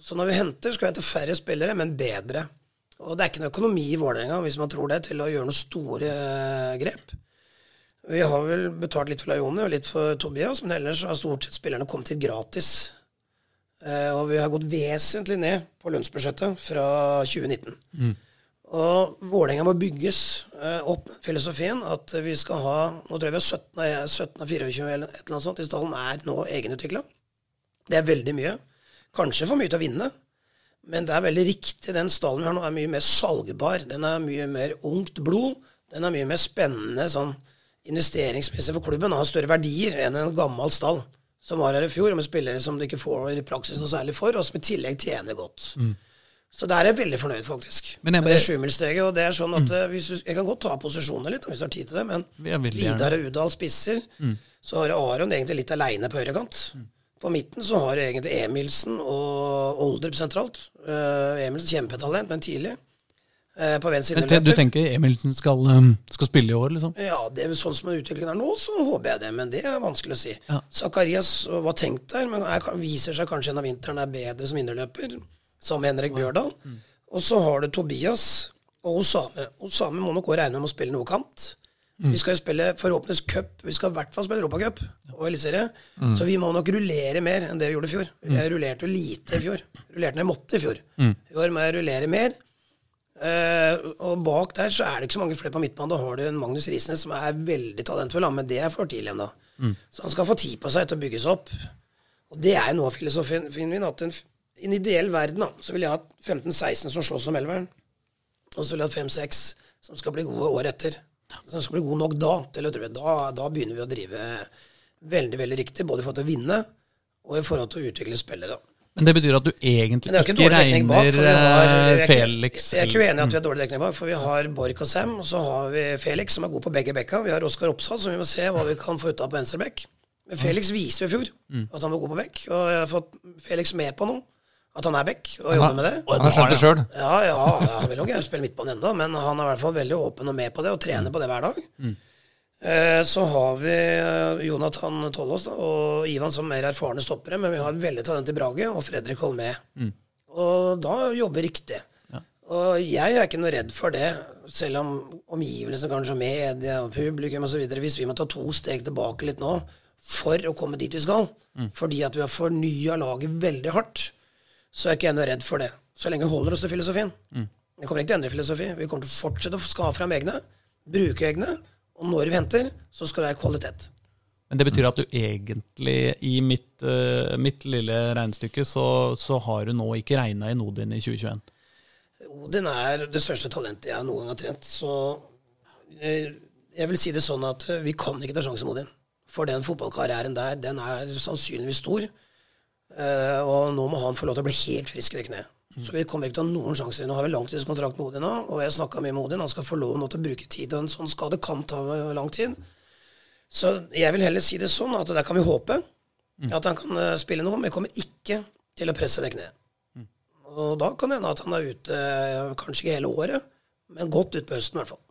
Så når vi henter, skal vi hente færre spillere, men bedre. Og det er ikke noe økonomi i Vålerenga, hvis man tror det, til å gjøre noen store eh, grep. Vi har vel betalt litt for Laioni og litt for Tobias, men ellers har stort sett spillerne kommet hit gratis. Eh, og vi har gått vesentlig ned på lønnsbudsjettet fra 2019. Og Vålerenga må bygges eh, opp filosofien at vi skal ha Nå tror jeg vi har 17 av 24 eller et eller annet sånt i stallen er nå egenutvikla. Det er veldig mye. Kanskje for mye til å vinne, men det er veldig riktig. Den stallen vi har nå, er mye mer salgbar. Den er mye mer ungt blod. Den er mye mer spennende sånn investeringsmessig for klubben. Har større verdier enn en gammel stall som var her i fjor, med spillere som du ikke får i praksis noe særlig for, og som i tillegg tjener godt. Så der er jeg veldig fornøyd, faktisk. Men jeg med det sjumilssteget. Og det er sånn at mm. hvis du, Jeg kan godt ta posisjoner litt, hvis du har tid til det, men. Vidar og Udal spisser. Så har Aron egentlig litt aleine på høyrekant. På midten så har du egentlig Emilsen og Oldrup sentralt. Uh, Emilsen kjempetalent, men tidlig. Eh, på venstre Men te- Du tenker Emilsen skal, um, skal spille i år, liksom? Ja, det er sånn som utviklingen er nå, så håper jeg det. Men det er vanskelig å si. Ja. Zakarias var tenkt der, men er, viser seg kanskje gjennom vinteren er bedre som innerløper. Som Henrik Bjørdal. Og så har du Tobias og Osame. Osame må nok også regne med å spille noe kant. Vi skal jo spille forhåpentligvis cup. Vi skal i hvert fall spille Europacup og Eliteserie. Så vi må nok rullere mer enn det vi gjorde i fjor. Jeg rullerte jo lite i fjor. Rullerte når jeg måtte i fjor. I år må jeg rullere mer. Eh, og bak der så er det ikke så mange flere på midtbanen. Da har du en Magnus Risnes som er veldig talentfull, men det er for tidlig ennå. Så han skal få tid på seg til å bygges opp. Og det er jo noe av filosofien min. at en, I en ideell verden da, så vil jeg ha 15-16 som slåss om elveren. Og så vil jeg ha 5-6 som skal bli gode året etter. Som skal bli gode nok da til å drive. Da, da begynner vi å drive veldig veldig riktig, både i forhold til å vinne og i forhold til å utvikle spillere. da. Men det betyr at du egentlig ikke, ikke regner bak. har, eh, jeg, Felix jeg er ikke uenig i at vi har dårlig dekning bak, for vi har Borch og Sam, og så har vi Felix, som er god på begge bekka. Vi har Oskar Oppsal, som vi må se hva vi kan få ut av på venstre bekk. Men Felix viser jo i fjor Mm. at han var god på bekk, og jeg har fått Felix med på noe. At han er back og jobber med det. Han har skjønt det sjøl. Ja, ja, ja, han vil nok spille midtbane ennå, men han er i hvert fall veldig åpen og med på det, og trener på det hver dag. Eh, Så har vi eh, Jonathan Tollås da, og Ivan som mer erfarne stoppere, men vi har et veldig talent i Brage og Fredrik Holmé. Og da jobber riktig. Og jeg er ikke noe redd for det, selv om omgivelsene, kanskje media og publikum osv. Hvis vi må ta to steg tilbake litt nå for å komme dit vi skal, fordi at vi har fornya laget veldig hardt, så er ikke jeg noe redd for det. Så lenge vi holder oss til filosofien. Vi kommer ikke til å endre filosofi. Vi kommer til å fortsette å skaffe fram egne, bruke egne, og når vi henter, så skal det være kvalitet. Men det betyr at du egentlig, i mitt, uh, mitt lille regnestykke, så, så har du nå ikke regna inn Odin i 2021. Odin er det største talentet jeg noen gang har trent. Så jeg, jeg vil si det sånn at vi kan ikke ta sjansen med Odin. For den fotballkarrieren der, den er sannsynligvis stor. Eh, og nå må han få lov til å bli helt frisk i det kneet. Så vi kommer ikke til å ha noen sjanser. Nå har vi langtidskontrakt med Odin nå, og jeg snakka mye med Odin. Han skal få lov nå til å bruke tid, og en sånn skade kan ta lang tid. Så jeg vil heller si det sånn at der kan vi håpe at han kan eh, spille noe, men kommer ikke til å presse det kneet. Og da kan det hende at han er ute eh, kanskje ikke hele året, men godt utpå høsten i hvert fall.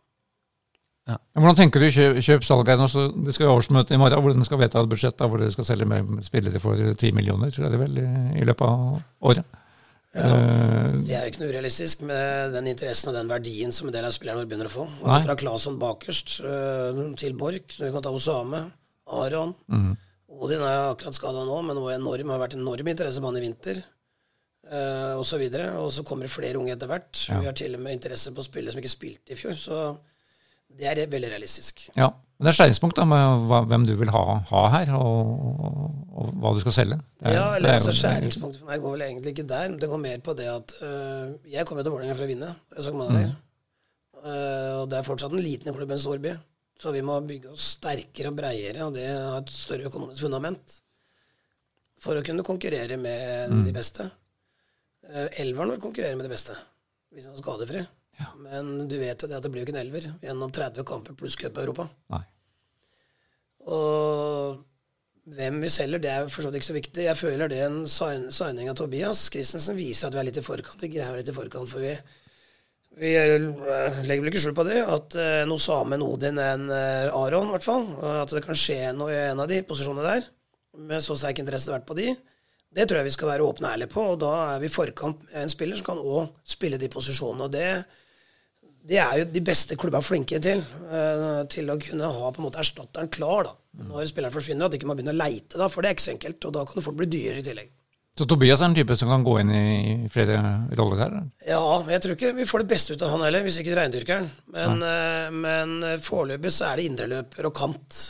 Hvordan tenker du kjøp, kjøp salg her nå? Så det skal jo årsmøte i morgen hvor den skal vedta et budsjett da, hvor dere skal selge med spillere for 10 millioner, tror jeg det vel, i, i løpet av året. Eh, Det er jo ikke noe urealistisk med den interessen og den verdien som en del av spillerne begynner å få. Nei. Fra Claesson bakerst øh, til Borch. Du kan ta Osame, Aron. Mm. Odin er akkurat skada nå, men var enorm, har vært enorm interesse på han i vinter. Uh, og så videre. Og så kommer det flere unge etter hvert. Vi har til og med interesse på spillere som ikke spilte i fjor. Så det er veldig realistisk. ja. Men det er skjæringspunkt da, med hva, hvem du vil ha, ha her, og, og, og hva du skal selge. Er- Ja, eller er altså Skjæringspunktet for meg går vel egentlig ikke der. Det går mer på det at øh, jeg kommer til Vålerenga for å vinne. Jeg ganger. Øh, og det er fortsatt en liten klubb en stor by. Så vi må bygge oss sterkere og breiere, og det har et større økonomisk fundament for å kunne konkurrere med de beste. Uh, Elveren vil konkurrere med de beste, hvis han er skadefri. Men du vet jo det at det blir jo ikke en elver gjennom 30 kamper pluss cup i Europa. Nei. Og hvem vi selger, det er for så vidt ikke så viktig. Jeg føler det en sign, signing av Tobias Christensen viser at vi er litt i forkant. Vi greier litt i forkant, for vi, vi eh, legger vel ikke skjul på det, at noe noe Samen Odin enn eh, Aron, i hvert fall. At det kan skje noe i en av de posisjonene der. Med så sterk interesse vært på de. Det tror jeg vi skal være åpne og ærlige på, og da er vi i forkant med en spiller som kan òg spille de posisjonene. og det det er jo de beste klubba flinke til. eh, til å kunne ha på en måte erstatteren klar da, når spilleren forsvinner. At ikke man begynner å leite, da, for det er ikke så enkelt. Og da kan det fort bli dyrere i tillegg. Så Tobias er en type som kan gå inn i flere roller her? Ja, men jeg tror ikke vi får det beste ut av han heller, hvis ikke reindyrkeren. Men, eh, men foreløpig så er det indreløper og kant.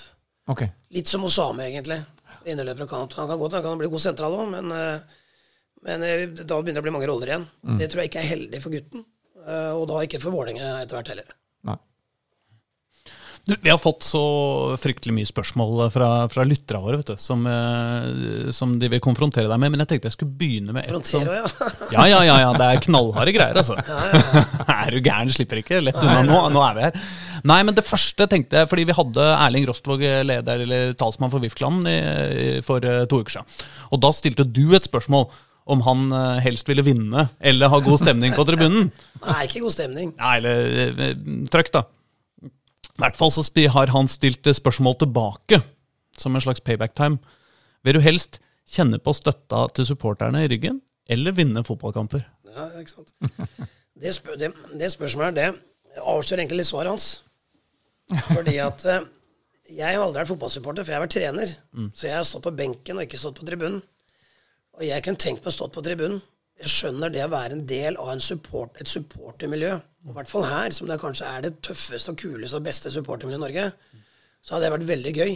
Okay. Litt som Osame, egentlig. Indreløper og kant. Han kan godt han kan bli god sentral òg, men, eh, men eh, da begynner det å bli mange roller igjen. Det tror jeg ikke er heldig for gutten. Eh, Og da ikke for Vålerenga etter hvert heller. Nei. Du, vi har fått så fryktelig mye spørsmål fra, fra lytterne våre, vet du, som, eh, som de vil konfrontere deg med. Men jeg tenkte jeg skulle begynne med et som ja. Ja, ja, ja, ja, det er knallharde greier, altså. er du gæren, slipper ikke lett unna nå. Nå er vi her. Nei, men det første tenkte jeg, fordi vi hadde Erling Rostvåg, leder eller talsmann for i- for eh, to uker siden. Og da stilte du et spørsmål om han eh, helst ville vinne eller ha god stemning på tribunen. Nei, ikke god stemning. Nei, eller eh, trøkk, da. I hvert fall så har han stilt eh, spørsmål tilbake, som en slags payback time. Vil du helst kjenne på støtta til supporterne i ryggen, eller vinne fotballkamper? Ja, ikke sant. Det, spør, det, det spørsmålet det avslører egentlig litt svaret hans. Fordi at jeg har aldri vært fotballsupporter, for jeg har vært trener. Så jeg har stått på benken og ikke stått på tribunen. Og jeg kunne tenkt meg å stått på tribunen. Jeg skjønner det å være en del av en support, et supportermiljø. I hvert fall her, som det kanskje er det tøffeste og kuleste og beste supportermiljøet i Norge, så hadde det vært veldig gøy.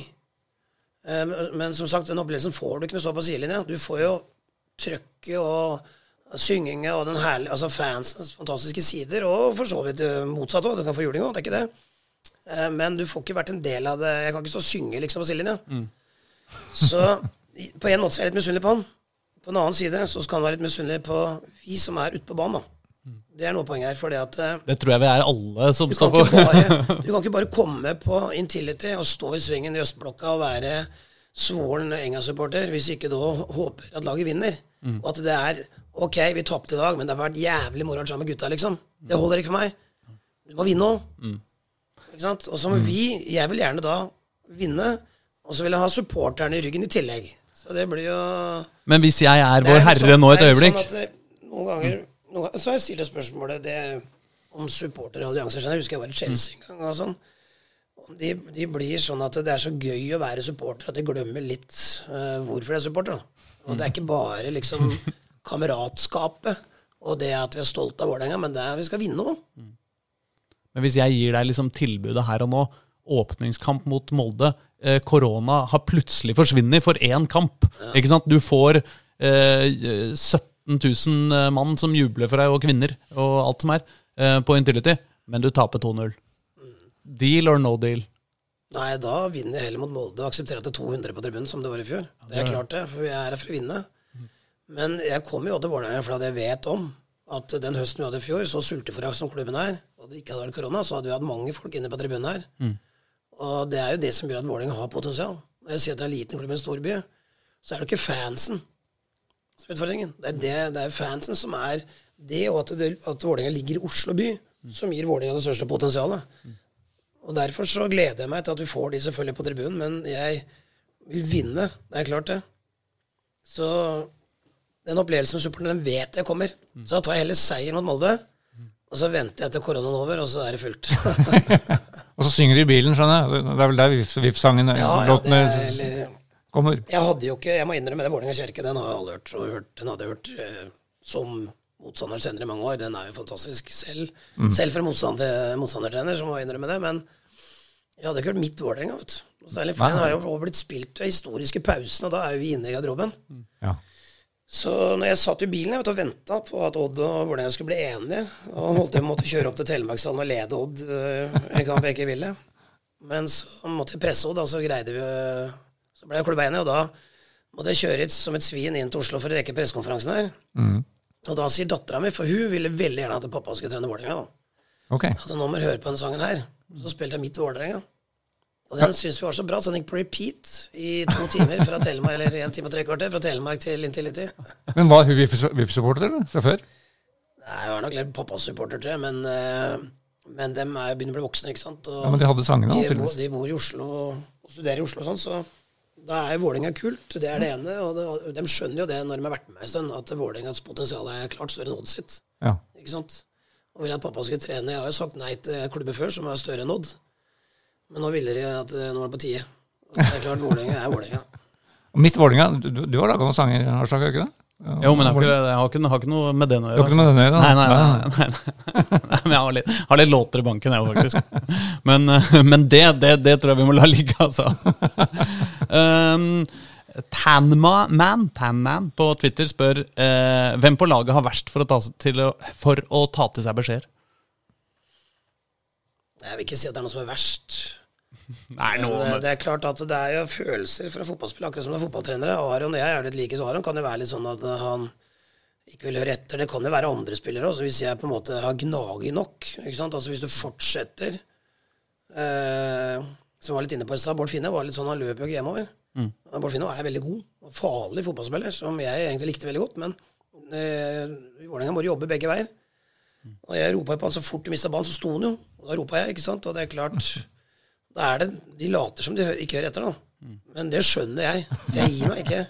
Eh, Men som sagt, den opplevelsen får du ikke når du står på sidelinja. Du får jo trøkket og synginga og den herlige, altså fansens fantastiske sider, og for så vidt eh, motsatt òg. Du kan få juling òg, det er ikke det. Eh, Men du får ikke vært en del av det. Jeg kan ikke stå og synge liksom på sidelinja. Så på en måte er jeg litt misunnelig på han. På en annen side så skal han være litt misunnelig på vi som er ute på banen, da. Det er noe poeng her, fordi at eh, Det tror jeg vi er alle som står på. bare, du kan ikke bare komme på Intility og stå i svingen i østblokka og være svoren Enga-supporter hvis ikke du håper at laget vinner. Og at det er Ok, vi tapte i dag, men det har vært jævlig moro sammen med gutta, liksom. Det holder ikke for meg. Du må vinne òg. Ikke sant? Og så må vi Jeg vil gjerne da vinne, og så vil jeg ha supporterne i ryggen i tillegg. Så det blir jo Men hvis jeg er vår er herre sånn- nå et det øyeblikk Sånn at, eh, noen ganger, noen ganger så jeg stilt spørsmålet det, om supportere og allianser. Jeg husker jeg var i Chelsea en gang. og sånn. De, de blir sånn at det er så gøy å være supporter at de glemmer litt uh, hvorfor de er supporter. Og Det er ikke bare liksom kameratskapet og det at vi er stolte av Vålerenga, men det er vi skal vinne òg. Men hvis jeg gir deg liksom tilbudet her og nå, åpningskamp mot Molde eh, Korona har plutselig forsvunnet for én kamp. Ikke sant? Du får eh, 17 000 mann som jubler for deg, og kvinner og alt som er, eh, på Intility, men du taper 2-0. Deal or no deal? Nei, da vinner jeg heller mot Molde og aksepterer at det er 200 på tribunen, som det var i fjor. Det er klart det, for jeg er her for å vinne. Men jeg kommer jo til Vålerenga fordi jeg vet om at den høsten vi hadde i fjor, så sulteforakt som klubben er, og det ikke hadde vært korona, så hadde vi hatt mange folk inne på tribunen her. Og det er jo det som gjør at Vålerenga har potensial. Når jeg sier at det er en liten klubb i en storby, så er det ikke fansen som er utfordringen. Det er, det, det er fansen som er det, og at, det, at Vålerenga ligger i Oslo by, som gir Vålerenga det største potensialet. Og Derfor så gleder jeg meg til at vi får de selvfølgelig på tribunen, men jeg vil vinne. Det er klart, det. Så den opplevelsen med supporterne, den vet jeg kommer. Så da tar jeg heller seier mot Molde, og så venter jeg til koronaen er over, og så er det fullt. Og så synger de i bilen, skjønner jeg. Det er vel der VIF- VIF-sangen ja, ja, det er, eller, kommer. jeg hadde jo ikke, jeg må innrømme det, Vålerenga kirke, den har alle hørt. Og hørt den hadde jeg hørt eh, som motstander senere i mange år. Den er jo fantastisk selv. Selv for en motstand, motstandertrener, så må jeg innrømme det. Men jeg hadde ikke hørt mitt Vålerenga, vet du. Særlig, for den har jo blitt spilt ved historiske pausen, og da er vi inne i garderoben. Ja. Så når jeg satt i bilen jeg vet, og venta på at Odd og Vålerenga skulle bli enige, og holdt på å måtte kjøre opp til Telemarkshallen og lede Odd eh, en kamp jeg ikke ville Men så måtte jeg presse Odd, og så greide vi Så ble jeg klubba enige, og da måtte jeg kjøre hit som et svin inn til Oslo for å rekke pressekonferansen her. Og da sier dattera mi, for hun ville veldig gjerne at pappa skulle trene Vålerenga, da. Okay. At nå må høre på denne sangen her. Så spilte jeg midt Vålerenga. Og den syns vi var så bra, så den gikk på repeat i to timer fra Telemark, eller en time og tre kvarter fra Telemark til Intility. Men var hun VIF-supporter fra før? Nei, Jeg var nok litt pappas supporter, tror jeg, men, eh, men dem er, begynner å bli voksne, ikke sant. Og Ja, Men de hadde sangene, de, bor, de bor i Oslo og studerer i Oslo og sånn, så da er Vålerenga kult. Det er det ene. Og det, de skjønner jo det når de har vært med meg en stund, at Vålerengas potensial er klart større enn Odd sitt. Ja. Ikke sant? Og ville at pappa skulle trene. Jeg har jo sagt nei til klubber før som er større enn Odd. Men nå ville de at eh, nå var det på tide. Det er klart, Vålerenga er Vålerenga. Mitt Vålerenga, du, du- har laga noen sanger, Harstad, har du ikke det? Ja, Jo, men jeg har ikke, jeg har ikke, har ikke noe med den å Du gjøre. har ikke noe med den å gjøre, da? Nei, nei, nei, nei, nei. nei men jeg har litt, har litt låter i banken, jeg òg, faktisk. Men, eh, men det, det, det tror jeg vi må la ligge, altså. Um, Tanman, Tan på Twitter spør eh, hvem på laget har verst for å ta, til å, for å ta til seg beskjeder. Jeg vil ikke si at det er noe som er verst. Nei, Men nå, eh, det er klart at det er jo følelser fra fotballspillere, akkurat som det er fotballtrenere. Aron og jeg er litt like, så Aron kan jo være litt sånn at eh, han ikke vil høre etter. Det kan jo være andre spillere også, hvis jeg på en måte har gnaget nok. ikke sant? Altså Hvis du fortsetter eh, Som var litt inne på i stad, Bård Finne var litt sånn, han løp jo ikke hjemover. Mm. Bård Finne er veldig god og farlig fotballspiller, som jeg egentlig likte veldig godt. Men eh, i Vålerenga må jobbe begge veier. Og jeg ropa på han så fort du mista ballen, så sto han jo. Og da ropa jeg, ikke sant. Og det er klart Da er det De later som de ikke hører etter, da. Men det skjønner jeg. Jeg gir meg ikke.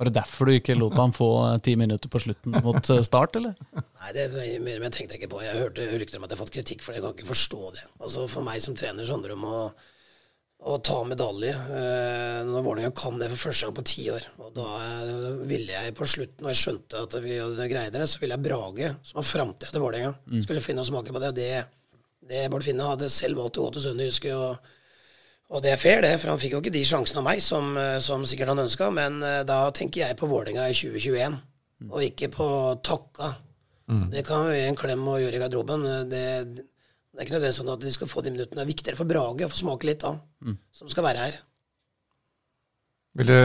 Var det derfor du ikke lot han få eh, ti minutter på slutten mot eh, start, eller? Nei, det er mer jeg tenkte ikke på. Jeg hørte rykter om at jeg har fått kritikk for det. Jeg kan ikke forstå det. Altså For meg som trener så handler det om å, å ta medalje. Eh, når Vålerenga kan det for første gang på ti år. Og da eh, ville jeg på slutten, når jeg skjønte at vi greide det, så ville jeg Brage, som har framtida til Vålerenga, skulle finne og smake på det. Det, det Bård Finne hadde selv valgt å gå til Sønderjyske. og og det er fair, det, for han fikk jo ikke de sjansene av meg som, eh, som sikkert han ønska. Men da tenker jeg på Vålerenga i 2021, og ikke på Takka. Det kan vi gi en klem og gjøre i garderoben. Det, det er ikke nødvendigvis sånn at de skal få de minuttene. Det er viktigere for Brage å få smake litt da, som skal være her. Ville,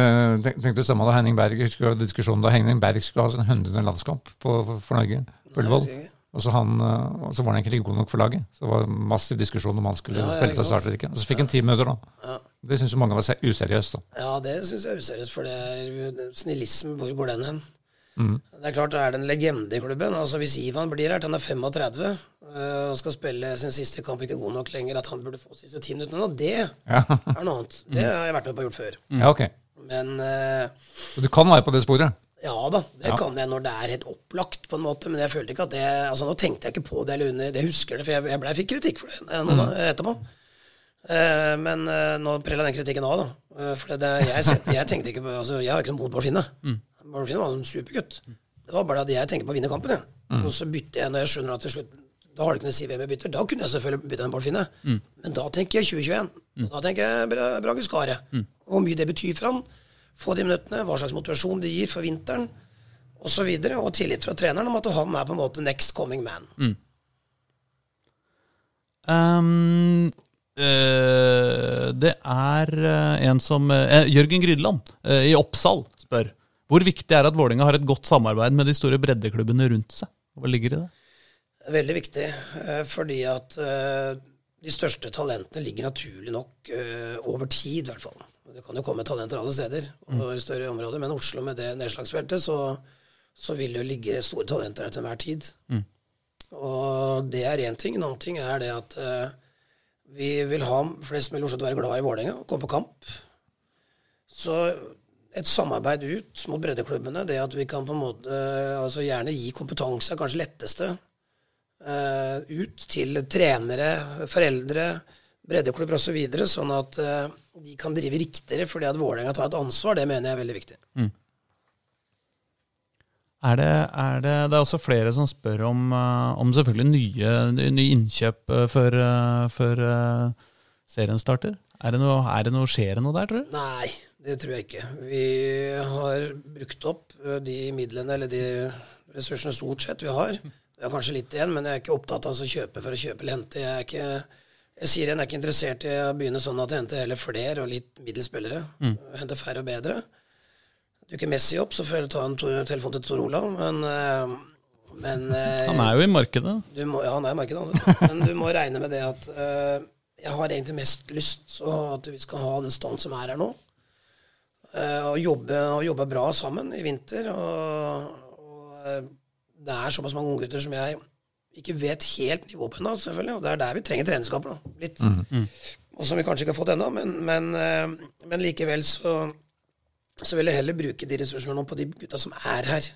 tenk, tenkte du samme da Henning Berg husker du diskusjonen da Henning Berg skulle ha sin 100. landskamp på, for Norge på Ullevål. Og så, han, og så var han egentlig ikke god nok for laget. Så det var massiv diskusjon om han skulle Ja, ja, spille fra start eller ikke. Og så fikk han ti minutter, da. Ja. Det syns jo mange var useriøst. da. Ja, det syns jeg er useriøst, for det er snillisme. Hvor går den hen? Mm. Det er klart det er det en legende i klubben. Altså Hvis Ivan blir her til han er 35 øh, og skal spille sin siste kamp ikke god nok lenger, at han burde få siste ti minuttene, og det Ja, er noe annet. Det har jeg vært med på å gjort før. ja okay. Men uh, Så du kan være på det sporet? ja da, det Ja. kan jeg når det er helt opplagt, på en måte. Men jeg følte ikke at det Altså Nå tenkte jeg ikke på det eller under Jeg husker det, for jeg, jeg, ble, jeg fikk kritikk for det eh, noen Mm. etterpå. Uh, men uh, nå prella den kritikken av, da. Eh, for det, jeg, jeg tenkte ikke på Altså, jeg har ikke noe mot Bård Finne. Bård Finne var en supergutt. Det var bare at jeg tenker på å vinne kampen, jeg. Og så bytter jeg når jeg skjønner at til slutt Da har du ikke noe å si hvem jeg bytter. Da kunne jeg selvfølgelig bytta en Bård Finne. Men da tenker jeg 2021. Da tenker jeg Brage Skare. Mm. Hvor mye det betyr for han. Få de minuttene, hva slags motivasjon det gir for vinteren og så videre, og tillit fra treneren om at han er på en måte next coming man. Um, øh, det er eh, en som øh, Jørgen Grydland øh, i Oppsal spør hvor viktig er det at Vålerenga har et godt samarbeid med de store breddeklubbene rundt seg. Hva ligger i det? Veldig viktig, eh, fordi at eh, de største talentene ligger naturlig nok eh, over tid, i hvert fall. Det kan jo komme talenter alle steder og i større områder, men Oslo med det nedslagsfeltet, så, så vil det jo ligge store talenter der til enhver tid. Og det er én ting. En annen ting er det at vi vil ha flest mulig Oslo til å være glad i Vålerenga og komme på kamp. Så et samarbeid ut mot breddeklubbene, det at vi kan på en måte altså gjerne gi kompetanse, er kanskje letteste, ut til trenere, foreldre, breddeklubber osv., så sånn at eh, de kan drive riktigere fordi at Vålerenga tar et ansvar. Det mener jeg er veldig viktig. Er det, er det, det er også flere som spør om, eh, om selvfølgelig nye, nye innkjøp eh, før, eh, før eh, serien starter. Er det noe, er det noe, skjer det noe der, tror du? Nei, det tror jeg ikke. Vi har brukt opp de midlene, eller de ressursene stort sett vi har. Vi er kanskje litt igjen, men jeg er ikke opptatt av å kjøpe for å kjøpe eller hente. Jeg er ikke Jeg sier han er ikke interessert i å begynne sånn at jeg henter heller flere og litt middels spillere. Hente færre og bedre. Dukker Messi opp, så får jeg ta en telefon til Tor Olav, men, eh, men eh, Han er jo i markedet. du må, ja, han er i markedet. Men du må regne med det at eh, jeg har egentlig mest lyst så at vi skal ha den stand som er her nå. Og, jobbe, og jobbe bra sammen i vinter. Og, og det er såpass mange unggutter som jeg ikke vet helt nivå på ennå, selvfølgelig. Og det er der vi trenger treningskamper. da, litt. Og som vi kanskje ikke har fått ennå, men, men, eh, men likevel så, så vil jeg heller bruke de ressursene nå på de gutta som er her,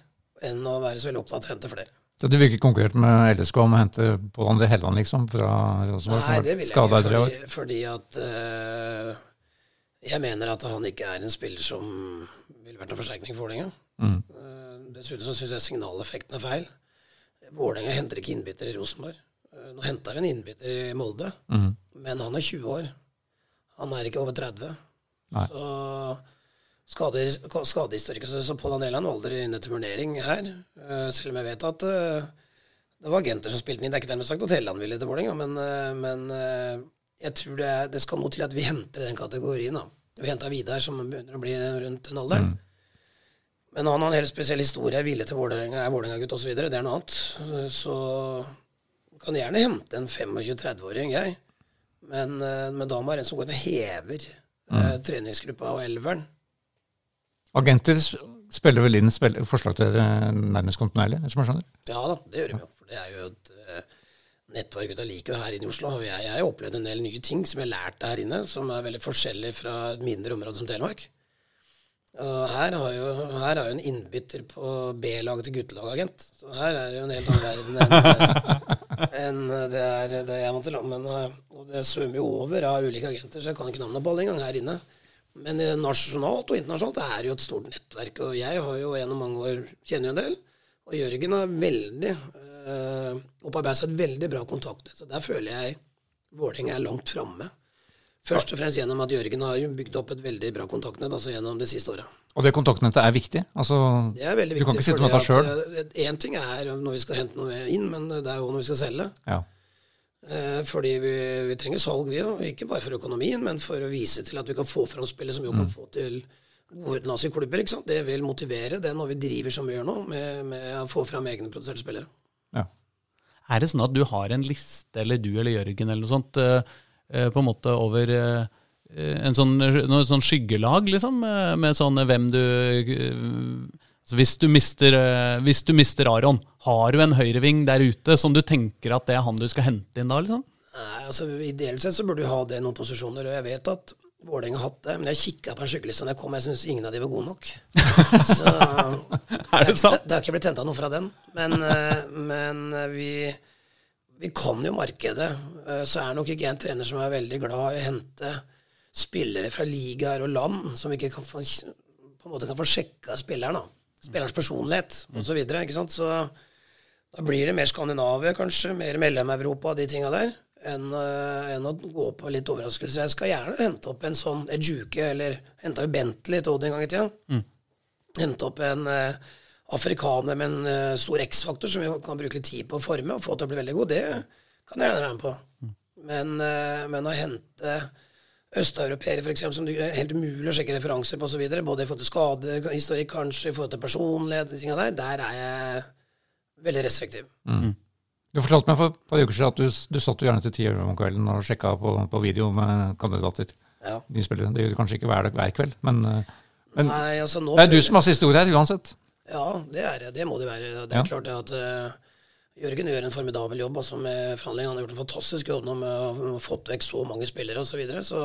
enn å være så veldig opptatt av å hente flere. Så du vil ikke konkurrert med LSK om å hente Pål André Helland, liksom, fra Rosenborg, som Nei, det vært vil jeg ikke, fordi, fordi at eh, jeg mener at han ikke er en spiller som ville vært en forsterkning for Vålerenga. Mm. Eh, dessuten så syns jeg signaleffekten er feil. Vålerenga henter ikke innbytter i Rosenborg. Eh, nå henta vi en innbytter i Molde, Mm. men han er 20 år. Han er ikke over 30. Nei. Så skader, skade så Pål André Land var aldri inne til vurdering her. eh, selv om jeg vet at eh, det var agenter som spilte den inn. Det er ikke dermed sagt at Helland ville til Vålerenga, men, men jeg tror det, det skal noe til at vi henter den kategorien. da. Vi henta Vidar, som begynner å bli rundt den alderen. Men han har en helt spesiell historie, er villig til Vålerenga, er Vålerenga-gutt osv. Det er noe annet. Så kan gjerne hente en 25-30-åring, jeg. Men, eh, men da må det en som går inn og hever eh, treningsgruppa og elveren. Agenter spiller vel inn spiller, forslag til dere nærmest kontinuerlig, som jeg skjønner? Ja da, det gjør de jo. For det er jo et eh, nettverk gutta liker her inne i Oslo. Og jeg jeg har opplevd en del nye ting som jeg har lært her inne, som er veldig forskjellig fra et mindre område som Telemark. Og her har jo, her er jo en innbytter på B-laget til guttelagagent. Så her er det jo en helt annen verden enn enn det er det jeg måtte. Men eh, og det svømmer jo over av ulike agenter, så jeg kan ikke navnet på alle engang her inne. Men eh, nasjonalt og internasjonalt er det jo et stort nettverk. Og jeg har jo gjennom mange år kjenner jo en del. Og Jørgen har veldig øh, opparbeidet seg et veldig bra kontaktnett. Så der føler jeg Vålerenga er langt framme. Først og fremst gjennom at Jørgen har bygd opp et veldig bra kontaktnett altså gjennom det siste året. Og det kontaktnettet er viktig? Altså, Det er veldig Du kan viktig. ikke sitte med dette sjøl? Én ting er når vi skal hente noe inn, men det er jo når vi skal selge. ja. Eh, fordi vi, vi trenger salg, vi òg. Ikke bare for økonomien, men for å vise til at vi kan få fram spillet som vi kan få til utenlandske klubber. ikke sant? Det vil motivere det når vi driver som vi gjør nå, med, med å få fram egne produserte spillere. ja. Er det sånn at du har en liste, eller du eller Jørgen eller noe sånt, eh, på en måte over eh, en sånn, noe sånn skyggelag, liksom? Med, sånn hvem du eh, hvis, du mister, eh, hvis du mister Aron, har du en høyreving der ute som du tenker at det er han du skal hente inn da, liksom? Nei, altså Ideelt sett så burde du ha det i noen posisjoner, og jeg vet at Vålerenga har hatt det, men jeg kikka på en skyggeliste da jeg kom, jeg syns ingen av de var gode nok. Så Er det sant? Det, det har ikke blitt henta noe fra den. Men, eh, men eh, vi, vi kan jo markedet. Eh, Så er nok ikke jeg en trener som er veldig glad i å hente spillere fra ligaer og land som ikke kan få, på en måte kan få sjekka spilleren. da. Spillerens personlighet osv. Så, videre, så da blir det mer Skandinavia, kanskje, mer Mellom-Europa og de tinga der, enn, eh, enn å gå på litt overraskelse. Jeg skal gjerne hente opp en sånn Ejuke, eller henta jo Bentley til Odd en gang i tida. Hente opp en eh, afrikaner med en eh, stor X-faktor som vi kan bruke litt tid på å forme og få til å bli veldig god. Det kan jeg gjerne være med på. Men, eh, men å hente østeuropeere, f.eks., som det er helt umulig å sjekke referanser på osv., både i forhold til skadehistorikk, kanskje, i forhold til personlighet, ting av der, der er jeg veldig restriktiv. Du fortalte meg for et par uker siden at du, du satt jo gjerne til ti om kvelden og sjekka på, på video med kandidater. Ja. Nye spillere. Det gjør du kanskje ikke hver, hver kveld, men, eh, men Nei, altså nå det er du som har siste ord her, uansett. Ja, det er det. Det må det være. Det er Ja. klart at uh, Jørgen gjør en formidabel jobb altså med forhandlingene. Han har gjort en fantastisk jobb nå med å ha fått vekk så mange spillere osv. Så videre, så,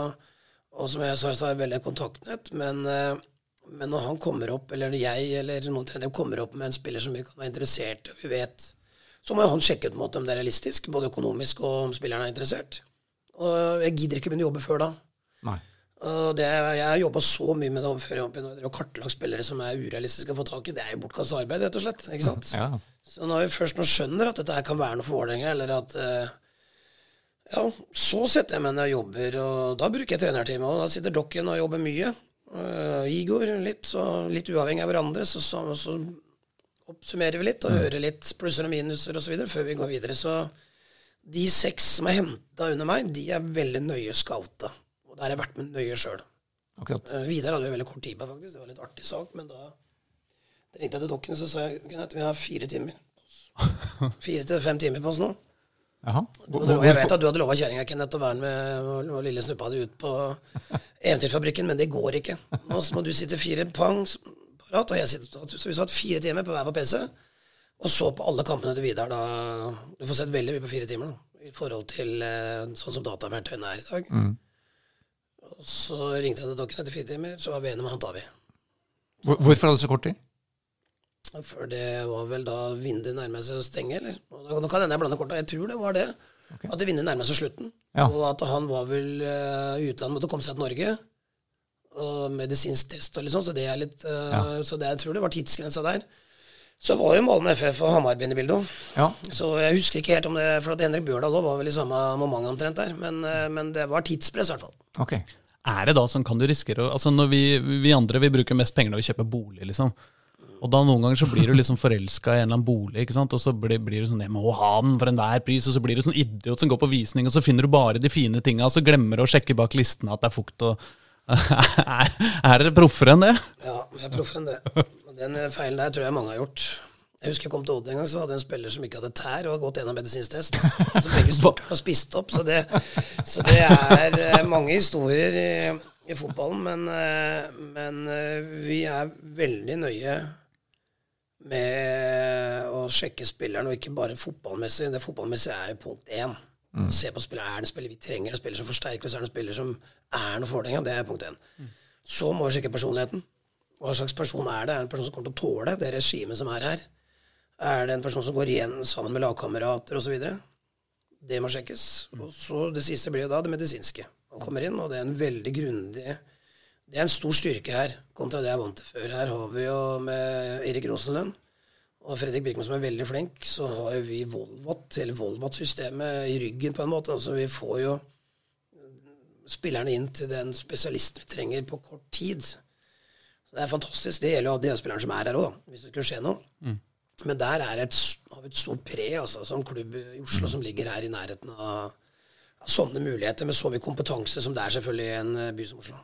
og som jeg sa, så er det veldig kontaktnett. Men, uh, men når han kommer opp, eller når jeg eller noen trenere kommer opp med en spiller som vi kan være interessert i, og vi vet, så må jo han sjekke ut om det er realistisk, både økonomisk og om spilleren er interessert. Og jeg gidder ikke begynne å jobbe før da. Nei. Og det, jeg har jobba så mye med det før jeg har kartlagt spillere som er urealistiske å få tak i. Det er jo bortkasta arbeid, rett og slett. ikke sant? Ja. Så når vi først nå skjønner at dette kan være noe for Vålerenga, eller at eh, Ja, så setter jeg meg ned og jobber, og da bruker jeg trenerteamet. Og da sitter Dokken og jobber mye. Uh, Igor litt, så litt uavhengig av hverandre. Så, så, så oppsummerer vi litt og hører litt plusser og minuser osv. før vi går videre. Så De seks som er henta under meg, de er veldig nøye scouta. Og der har jeg vært med nøye sjøl. Uh, Vidar hadde jo veldig kort tid på, faktisk. Det var en litt artig sak. Men da ringte jeg til dokken så sa jeg, Kenneth, vi har fire timer. Fire til fem timer på oss nå. Jaha. Jeg vet at du hadde lova kjerringa Kenneth å være med og- og lille snuppa di ut på Eventyrfabrikken, men det går ikke. Nå må du sitte fire pang parat, og jeg sitter Så vi satt fire timer på hver på PC, og så på alle kampene til Vidar. Da, du får sett veldig mye på fire timer, da, i forhold til eh, sånn som dataverktøyene er i dag. Og så ringte jeg til dokken etter fire timer, så var vi enige om han tar vi. Hvor- Hvorfor hadde du så kort tid? For det var vel da vinduet nærmet seg å stenge, eller? Nå kan hende jeg blander korta. Jeg tror det var det. At det vinduet nærmet seg slutten. Ja. Og at han var vel uh, i utlandet, måtte komme seg til Norge. Og medisinsk test og litt sånn, så det er litt eh, Så det, jeg tror det var tidsgrensa der. Så var jo Malmö FF og Hamar inne i bildet. Ja. Så jeg husker ikke helt om det For at Henrik Bjørdal var vel i samme moment omtrent der. Men, eh, men det var tidspress, i hvert fall. Okay. Er det da sånn, kan du risikere altså når vi, vi andre vi bruker mest penger når vi kjøper bolig, liksom. Og da noen ganger så blir du liksom forelska i en eller annen bolig, ikke sant? og så blir, blir du sånn 'Jeg må ha den for enhver pris', og så blir du sånn idiot som går på visning, og så finner du bare de fine tinga, og så glemmer du å sjekke bak listene at det er fukt og Er, er dere proffere enn det? Ja, vi er proffere enn det. Den eh, feilen der tror jeg mange har gjort. Jeg husker jeg kom til Odd en gang, så hadde jeg en spiller som ikke hadde tær, og hadde gått gjennom medisinsk test. Så begge stort har spist opp. Så det, så det er eh, mange historier i, i fotballen, men, eh, men vi er veldig nøye med å sjekke spilleren, og ikke bare fotballmessig. Det fotballmessige er jo punkt én. Se på spilleren. Er det en spiller vi trenger, en spiller som forsterker oss, er det en spiller som er noe for det? Det er punkt én. Så må vi sjekke personligheten. Hva slags person er det? Er det en person som kommer til å tåle det regimet som er her? Er det en person som går igjen sammen med lagkamerater osv.? Det må sjekkes. Og så Det siste blir jo da det medisinske. Han kommer inn, og det er en veldig grundig Det er en stor styrke her kontra det jeg er vant til før. Her har vi jo med Erik Rosenlund og Fredrik Birkman, som er veldig flink, så har jo vi Volvat, hele Volvat-systemet i ryggen på en måte. Altså vi får jo spillerne inn til den spesialisten vi trenger på kort tid. Det er fantastisk. Det gjelder jo de spillerne som er her òg, hvis det skulle skje noe. Men der er et, har vi et stort pre altså, som klubb i Oslo som ligger her i nærheten av, av sånne muligheter, med så mye kompetanse som det er selvfølgelig i en eh, by som Oslo.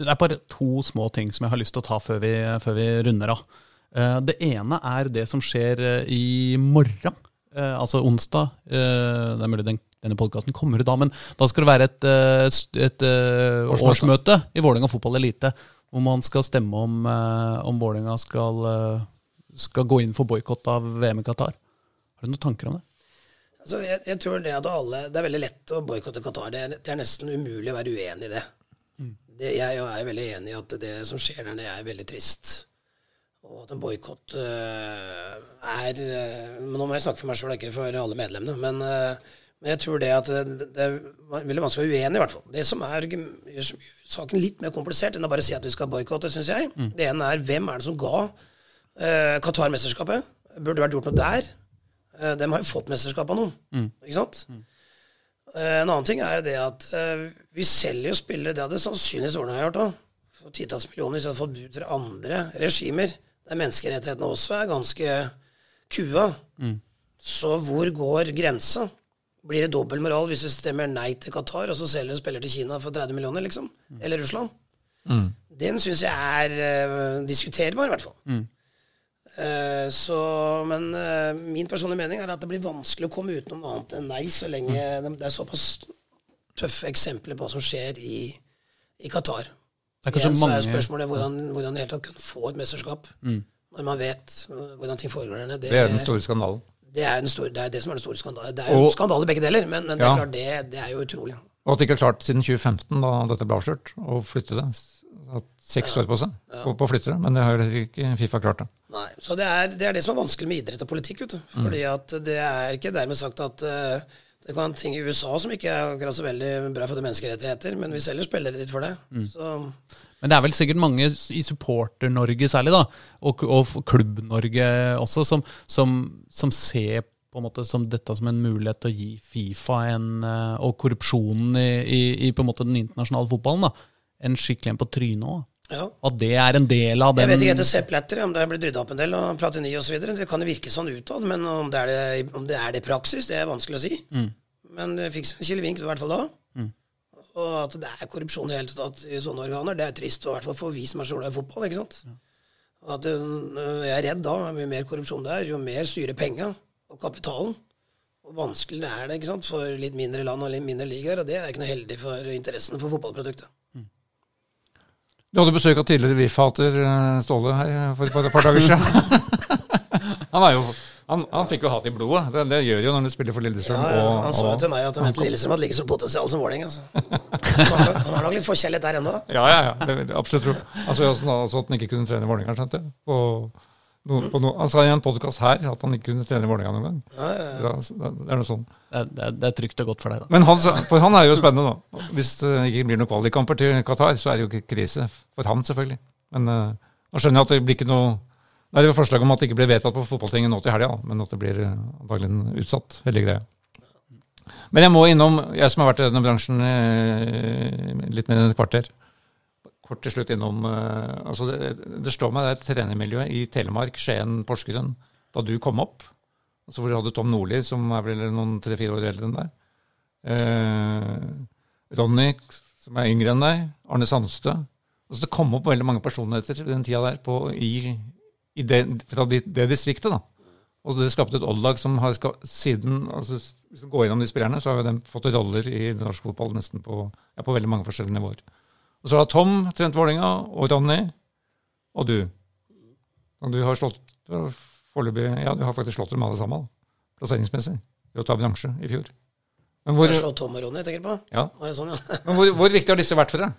Det er bare to små ting som jeg har lyst til å ta før vi, før vi runder av. Eh, Det ene er det som skjer eh, i morgen, altså onsdag. Det er mulig den, denne podkasten kommer ut da, men da skal det være et, et, et eh, Årsmøte. årsmøte i Vålerenga fotball elite, hvor man skal stemme om, eh, om Vålerenga skal, eh, skal gå inn for boikott av VM i Qatar. Har du noen tanker om det? Altså, jeg, jeg tror det at alle Det er veldig lett å boikotte Qatar. Det er, det er nesten umulig å være uenig i det. det jeg er veldig enig i at det som skjer der nede, er veldig trist. Og at en boikott er uh, Nå må jeg snakke for meg sjøl, ikke for alle medlemmene. Men, eh, men jeg tror det at det, det er veldig vanskelig å være uenig, i hvert fall. Det som er, gjør saken litt mer komplisert enn å bare si at vi skal boikotte, syns jeg. Det ene er hvem er det som ga eh, Qatar-mesterskapet? Burde vært gjort noe der. Eh, de har jo fått mesterskap av noen, ikke sant? Eh, en annen ting er jo det at eh, vi selger jo spillere, det hadde sannsynligvis Vålerenga gjort òg, for titalls millioner hvis vi hadde fått bud fra andre regimer, der menneskerettighetene også er ganske kua. Så hvor går grensa? Blir det dobbeltmoral hvis du stemmer nei til Qatar, og så selger du spiller til Kina for 30 millioner, liksom? Eller Russland? Den syns jeg er uh, diskuterbar, i hvert fall. Eh, så, men uh, min personlige mening er at det blir vanskelig å komme utenom noe annet enn nei, så lenge det, det er såpass tøffe eksempler på hva som skjer i, i Qatar. Det er Igjen mange... så er spørsmålet hvordan, hvordan i det hele tatt kunne få et mesterskap når man vet uh, hvordan ting foregår der nede. Det er den store skandalen. Det er den store- det er det som er den store skandalen. Det er jo Og- skandale begge deler, men, men det er Ja. klart, det, det er jo utrolig. Og at de ikke har klart siden 2015, da dette ble avslørt, å flytte det. Hatt seks år på seg på, på å flytte det, men det har jo ikke Fifa klart. det. Nei, så det er, det er det som er vanskelig med idrett og politikk. Vet du. Fordi at det er ikke dermed sagt at uh, det kan ting i USA som ikke er akkurat så veldig bra for de menneskerettigheter, men vi selger spillere litt for det. Så Men det er vel sikkert mange i Supporter-Norge særlig, da, og, og Klubb-Norge også, som, som, som ser på en måte som dette som en mulighet til å gi Fifa en, eh, og korrupsjonen i, i, i på en måte den internasjonale fotballen da, en skikkelig en på trynet òg. Ja. At det er en del av den Jeg vet ikke etter Sepp Latter, om det blitt rydda opp en del, og Platini osv. Det kan jo virke sånn utad, men om det, er det, om det er det praksis, det er vanskelig å si. Men det fikk seg en kilevink i hvert fall da. Og at det er korrupsjon i hele tatt i sånne organer, det er trist, og i hvert fall for vi som er så glad i fotball. ikke sant? Og at det, jeg er redd da, jo mer korrupsjon det er, jo mer styrer penga og kapitalen. Og vanskeligere er det ikke sant, for litt mindre land og litt mindre ligaer, og det er ikke noe heldig for interessen for fotballproduktet. Du hadde besøk av tidligere VIF-hater eh, Ståle her for et par, et par dager siden. han, er jo, han, han fikk jo hat i blodet. Det, det gjør jo når du spiller for Lillestrøm. Ja, ja, han sa jo til meg at han mente Lillestrøm hadde like stort potensial som Vålerenga. Altså. Han har- han har nok litt forkjærlighet der ennå. Ja, ja, ja. Det, det, absolutt. Altså, også at han ikke kunne trene Vålerenga, skjønte jeg. No, no, han sa i en podkast her at han ikke kunne trene Vålerenga noen gang. Ja, ja, ja. Det, det er noe sånn. Det, er- det, det trygt og godt for deg, da. Men han, for han er jo spennende, da. Hvis det ikke blir noen kvalikkamper til Qatar, så er det jo krise for han, selvfølgelig. Men uh, nå skjønner jeg at det blir ikke noe Nei, det var forslag om at det ikke blir vedtatt på fotballtinget nå til helga, men at det blir uh, antagelig utsatt. veldig greie. Men jeg må innom, jeg som har vært i denne bransjen eh, litt mer enn et kvarter, kort til slutt innom eh, altså det, det slår meg det er et trenermiljø i Telemark, Skien, Porsgrunn, da du kom opp. Altså hvor du hadde Tom Nordli, som er vel noen tre-fire år eldre enn deg. Eh, Ronny, som er yngre enn deg. Arne Sandstø. Altså det kom opp veldig mange personligheter i den tida der på, i, i det, fra det, det distriktet. da. Og det skapte et oddlag som har siden altså, Hvis du går gjennom de spillerne, så har jo de fått roller i norsk fotball nesten på, ja, på veldig mange forskjellige nivåer. Og så har Tom trent Vålerenga, og Ronny, og du. Og du har slått foreløpig Ja, du har faktisk slått dem alle sammen, plasseringsmessig, ved å ta bransje i fjor. Men hvor, Jeg slår Tom og Ronny, tenker du på? ja, Ja, sånn, ja. men hvor, hvor viktig har disse vært for deg?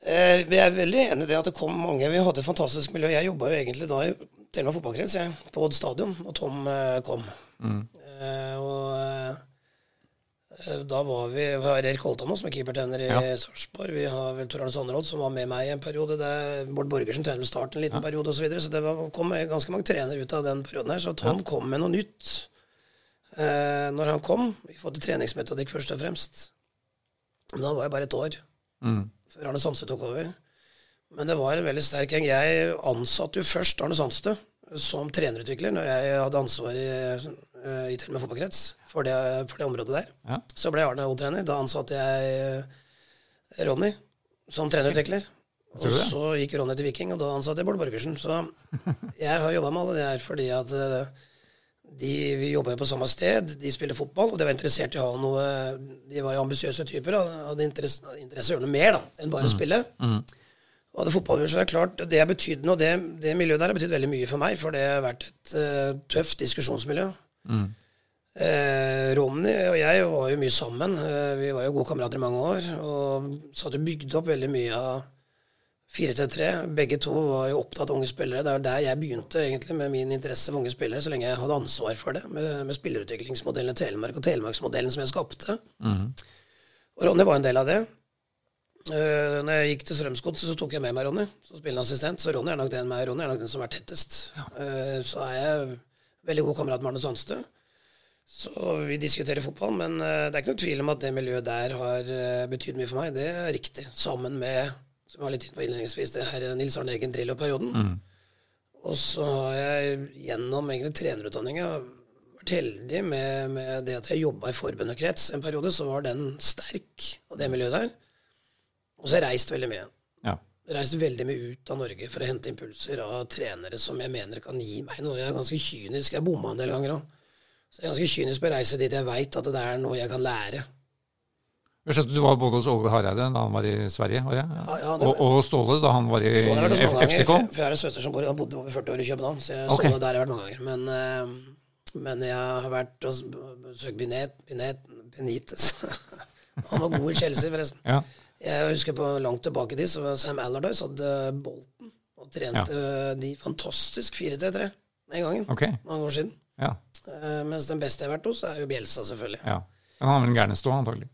Eh, Vi er veldig enig i det at det kom mange. Vi hadde et fantastisk miljø. Jeg jobba jo egentlig da i Telemark fotballkrets, jeg, på Odd stadion, og Tom eh, kom. Eh, og eh, da var vi Vi har Erik Holtan nå, som er keepertrener i Ja. Sarpsborg. Vi har vel Tor Arne Sanderodd, som var med meg i en periode. Det er Bård Borgersen trener med Start en liten periode, osv. Så, videre. så det var, kom ganske mange trenere ut av den perioden her. Så Tom kom med noe nytt eh, når han kom. Vi fikk treningsmetodikk, først og fremst. Da var jeg bare et år før Arne Sandstø tok over. Men det var en veldig sterk gjeng. Jeg ansatte jo først Arne Sandstø som trenerutvikler når jeg hadde ansvar i, til og med fotballkrets for, det- for det området der. Ja. Så ble Arne O-trener. Da ansatte jeg eh, Ronny som trenerutvikler. Og det? så gikk Ronny til Viking, og da ansatte jeg Bård Borgersen. Så jeg har jobba med alle de her fordi at eh, de, vi jobba jo på samme sted, de spiller fotball, og de var interessert i å ha noe De var jo ambisiøse typer og hadde interesse, interesse i å gjøre noe mer da, enn bare å spille. Og hadde fotballgjort, så det er klart, det er betydende, noe, det, det miljøet der har betydd veldig mye for meg, for det har vært et uh, tøft diskusjonsmiljø. Eh, Ronny og jeg var jo mye sammen. Eh, vi var jo gode kamerater i mange år. Og så hadde vi bygd opp veldig mye av 4-3-3. Begge to var jo opptatt av unge spillere. Det var der jeg begynte egentlig med min interesse for unge spillere, så lenge jeg hadde ansvar for det, med, med spillerutviklingsmodellen i Telemark og Telemarksmodellen som jeg skapte. Og Ronny var en del av det. Uh, når jeg gikk til Strømsgodset, så tok jeg med meg Ronny som spillende assistent. Så Ronny er nok den, meg, Ronny er nok den som er tettest. Eh, så er jeg veldig god kamerat med Arne Sandstø. Så vi diskuterer fotball, men uh, det er ikke noe tvil om at det miljøet der har uh, betydd mye for meg. Det er riktig. Sammen med, som jeg var litt inne på innledningsvis, det her Nils Arne Eggen Drillo-perioden. Og så har jeg gjennom egentlig trenerutdanninga vært heldig med, med det at jeg jobba i forbunderkrets en periode, så var den sterk, og det miljøet der. Og så har jeg reist veldig mye. Ja. Reist veldig mye ut av Norge for å hente impulser av trenere som jeg mener kan gi meg noe. Jeg er ganske kynisk. Jeg bomma en del ganger òg. Så jeg er ganske kynisk på å reise dit jeg veit at det er noe jeg kan lære. Jeg skjønte du var både hos Åge Hareide da han var i Sverige, var jeg? Ja, ja, var... og, og Ståle da han var i FCK? for for jeg har en søster som bor, har bodd over 40 år i København, så jeg Ok. så det der har jeg vært mange ganger. Men, eh, men jeg har vært og besøkt Binet, Binet, Benitez. Han var god i Chelsea, forresten. Ja. Jeg husker på langt tilbake dit, så Sam Allardyce hadde Bolten og trente de fantastisk 4-3-3 den gangen. Okay. Mange år siden. Ja. Uh, mens den beste jeg har vært hos, er jo Bjelsa, selvfølgelig. ja. Men han har vel en gærnestå, antagelig.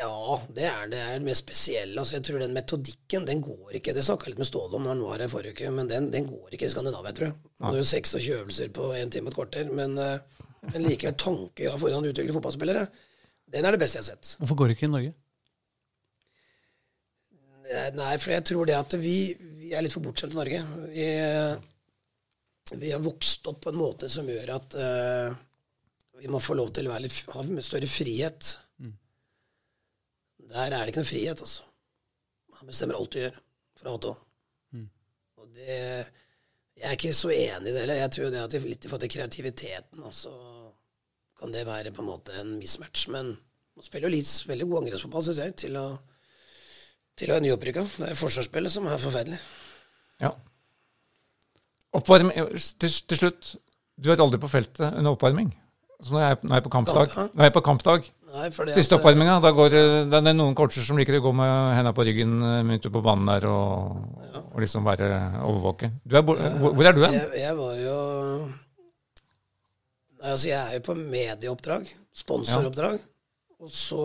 Ja, det er det er det mest spesielle. Altså, jeg tror den metodikken, den går ikke. Det snakka jeg litt med Ståle om når han var her forrige uke, men den, den går ikke i Skandinavia, tror jeg. Det er jo 26 øvelser på én time og et kvarter, men, eh, men likevel tanke for foran han utvikler fotballspillere, den er det beste jeg har sett. Hvorfor går det ikke i Norge? Eh, Nei, for jeg tror det at vi, vi er litt for bortskjemte i Norge. Vi, vi har vokst opp på en måte som gjør at uh, vi må få lov til å litt, ha større frihet. Der er det ikke noe frihet, altså. Han bestemmer alt du gjør, fra A til Å. Og det Jeg er ikke så enig i det heller. Jeg tror det at det litt i forhold til kreativiteten også kan det være på en måte en mismatch. Men man spiller jo litt veldig god angrepsfotball, syns jeg, til å til å være nyopprykka. Det er forsvarsspillet som er forferdelig. Ja. Oppvarming til, til slutt. Du er aldri på feltet under oppvarming. Så nå er jeg, er på kampdag. Kamp, ja. Nå er på kampdag. Nei, Siste at, oppvarminga. Da går eh, det er noen coacher som liker å gå med henda på ryggen eh, ute på banen der og, og liksom være overvåke. Du er, hvor, hvor er du hen? jeg, jeg var jo altså, jeg er jo på medieoppdrag. Sponsoroppdrag. Og så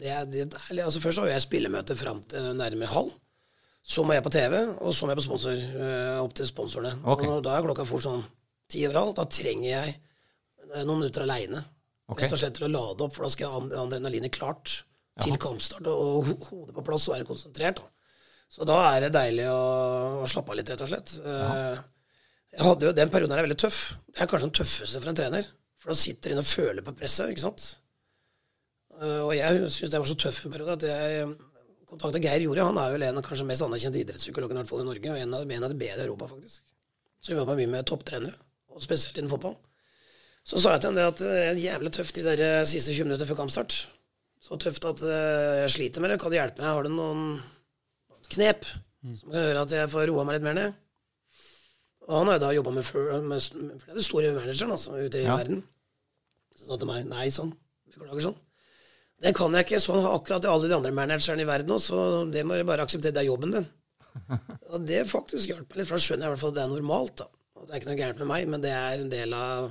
det det altså Først har jeg spillemøte fram til nærmere halv. Så må jeg på TV, og så må jeg på sponsor, opp til sponsorene. Okay. Og da er klokka fort sånn ti over halv. Da trenger jeg noen minutter aleine. Okay. Rett og slett til å lade opp, for da skal adrenalinet klart til kampstart og hodet på plass og være konsentrert. Så da er det deilig å, å slappe av litt, rett og slett. Eh, Jeg hadde jo, Den perioden her er veldig tøff. Det er kanskje den tøffeste for en trener. For da sitter du inne og føler på presset, ikke sant. Eh, Og jeg syns det var så tøff en periode at jeg kontakta Geir Jordi. Han er vel en av kanskje mest anerkjente idrettspsykologene i hvert fall i Norge, og en av, en av de bedre i Europa, faktisk. Så vi jobba mye med topptrenere, og spesielt innen fotball. Så sa jeg til det at det er jævlig tøft de der eh, siste 20 minutter før kampstart. Så tøft at eh, jeg sliter med det. Kan du hjelpe meg? Har du noen knep som kan gjøre at jeg får roa meg litt mer ned? Og han har jo da jobba med, med, flere store manageren altså, ute i Ja. verden. Så sa han til meg nei, sånn. Beklager sånn. Det kan jeg ikke. Sånn har akkurat alle de andre managerne i verden òg, så det må du bare akseptere. Det er jobben din. Og det faktisk hjalp meg litt, for da skjønner jeg i hvert fall at det er normalt. da. Og det er ikke noe gærent med meg, men det er en del av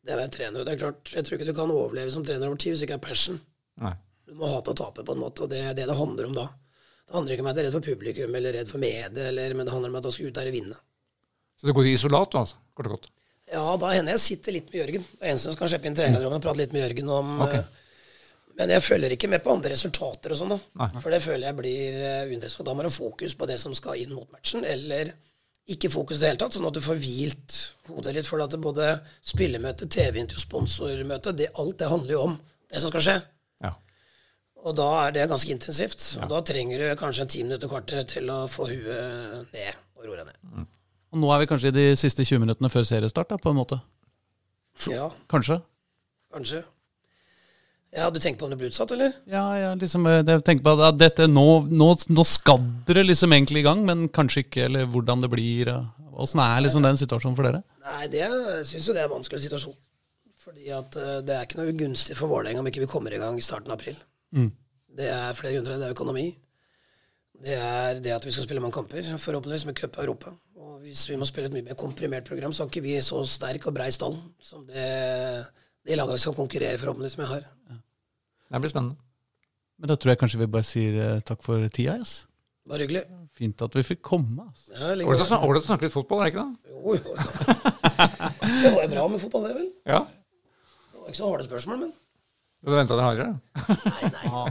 det er å være trener. Og det er klart, Jeg tror ikke du kan overleve som trener over tid hvis du ikke har passion. Nei. Du må hate å tape, på en måte, og det er det det handler om da. Det handler ikke om at jeg er redd for publikum eller redd for medie, eller, men det handler om at jeg skal ut der og vinne. Så du går i isolat, altså? Kort og godt. Ja, da hender jeg sitter litt med Jørgen. Det er en som skal slippe inn trenerrommet og prate litt med Jørgen om eh, Men jeg følger ikke med på andre resultater og sånn, da. Nei. For det føler jeg blir uh, uinteressant. Da må du ha fokus på det som skal inn mot matchen, eller ikke fokus i det hele tatt, sånn at du får hvilt hodet litt. For at det både spillemøte, TV-intervju, sponsormøte, det, alt det handler jo om det som skal skje. Ja. Og da er det ganske intensivt. Og da trenger du kanskje en ti minutter kvarter til å få huet ned og roe deg ned. Og nå er vi kanskje i de siste 20 minuttene før seriestart, da, på en måte. Ja, Kanskje? kanskje. Ja, du tenker på om det blir utsatt, eller? Ja, ja liksom, eh, jeg tenker på at dette, nå, nå, nå skadder det liksom egentlig i gang, men kanskje ikke, eller hvordan det blir. og Åssen er liksom den situasjonen for dere? Nei, det syns jo det er en vanskelig situasjon. Fordi at eh, det er ikke noe gunstig for Vålerenga om ikke vi kommer i gang i starten av april. Det er flere grunner til det. Det er økonomi. Det er det at vi skal spille mange kamper, forhåpentligvis med cup i Europa. Og hvis vi må spille et mye mer komprimert program, så har ikke vi så sterk og brei stall som det, de lagene vi skal konkurrere forhåpentligvis med, har. Det blir spennende. Men da tror jeg kanskje vi bare sier uh, takk for tida. Yes. Bare hyggelig. Fint at vi fikk komme. Altså. Ja, Ålreit å snakke litt fotball, er det ikke det? Jo, jo. Det var jo bra med fotball, det, vel? Ja. Det var ikke så harde spørsmål, men Du venta deg hardere? Nei, nei.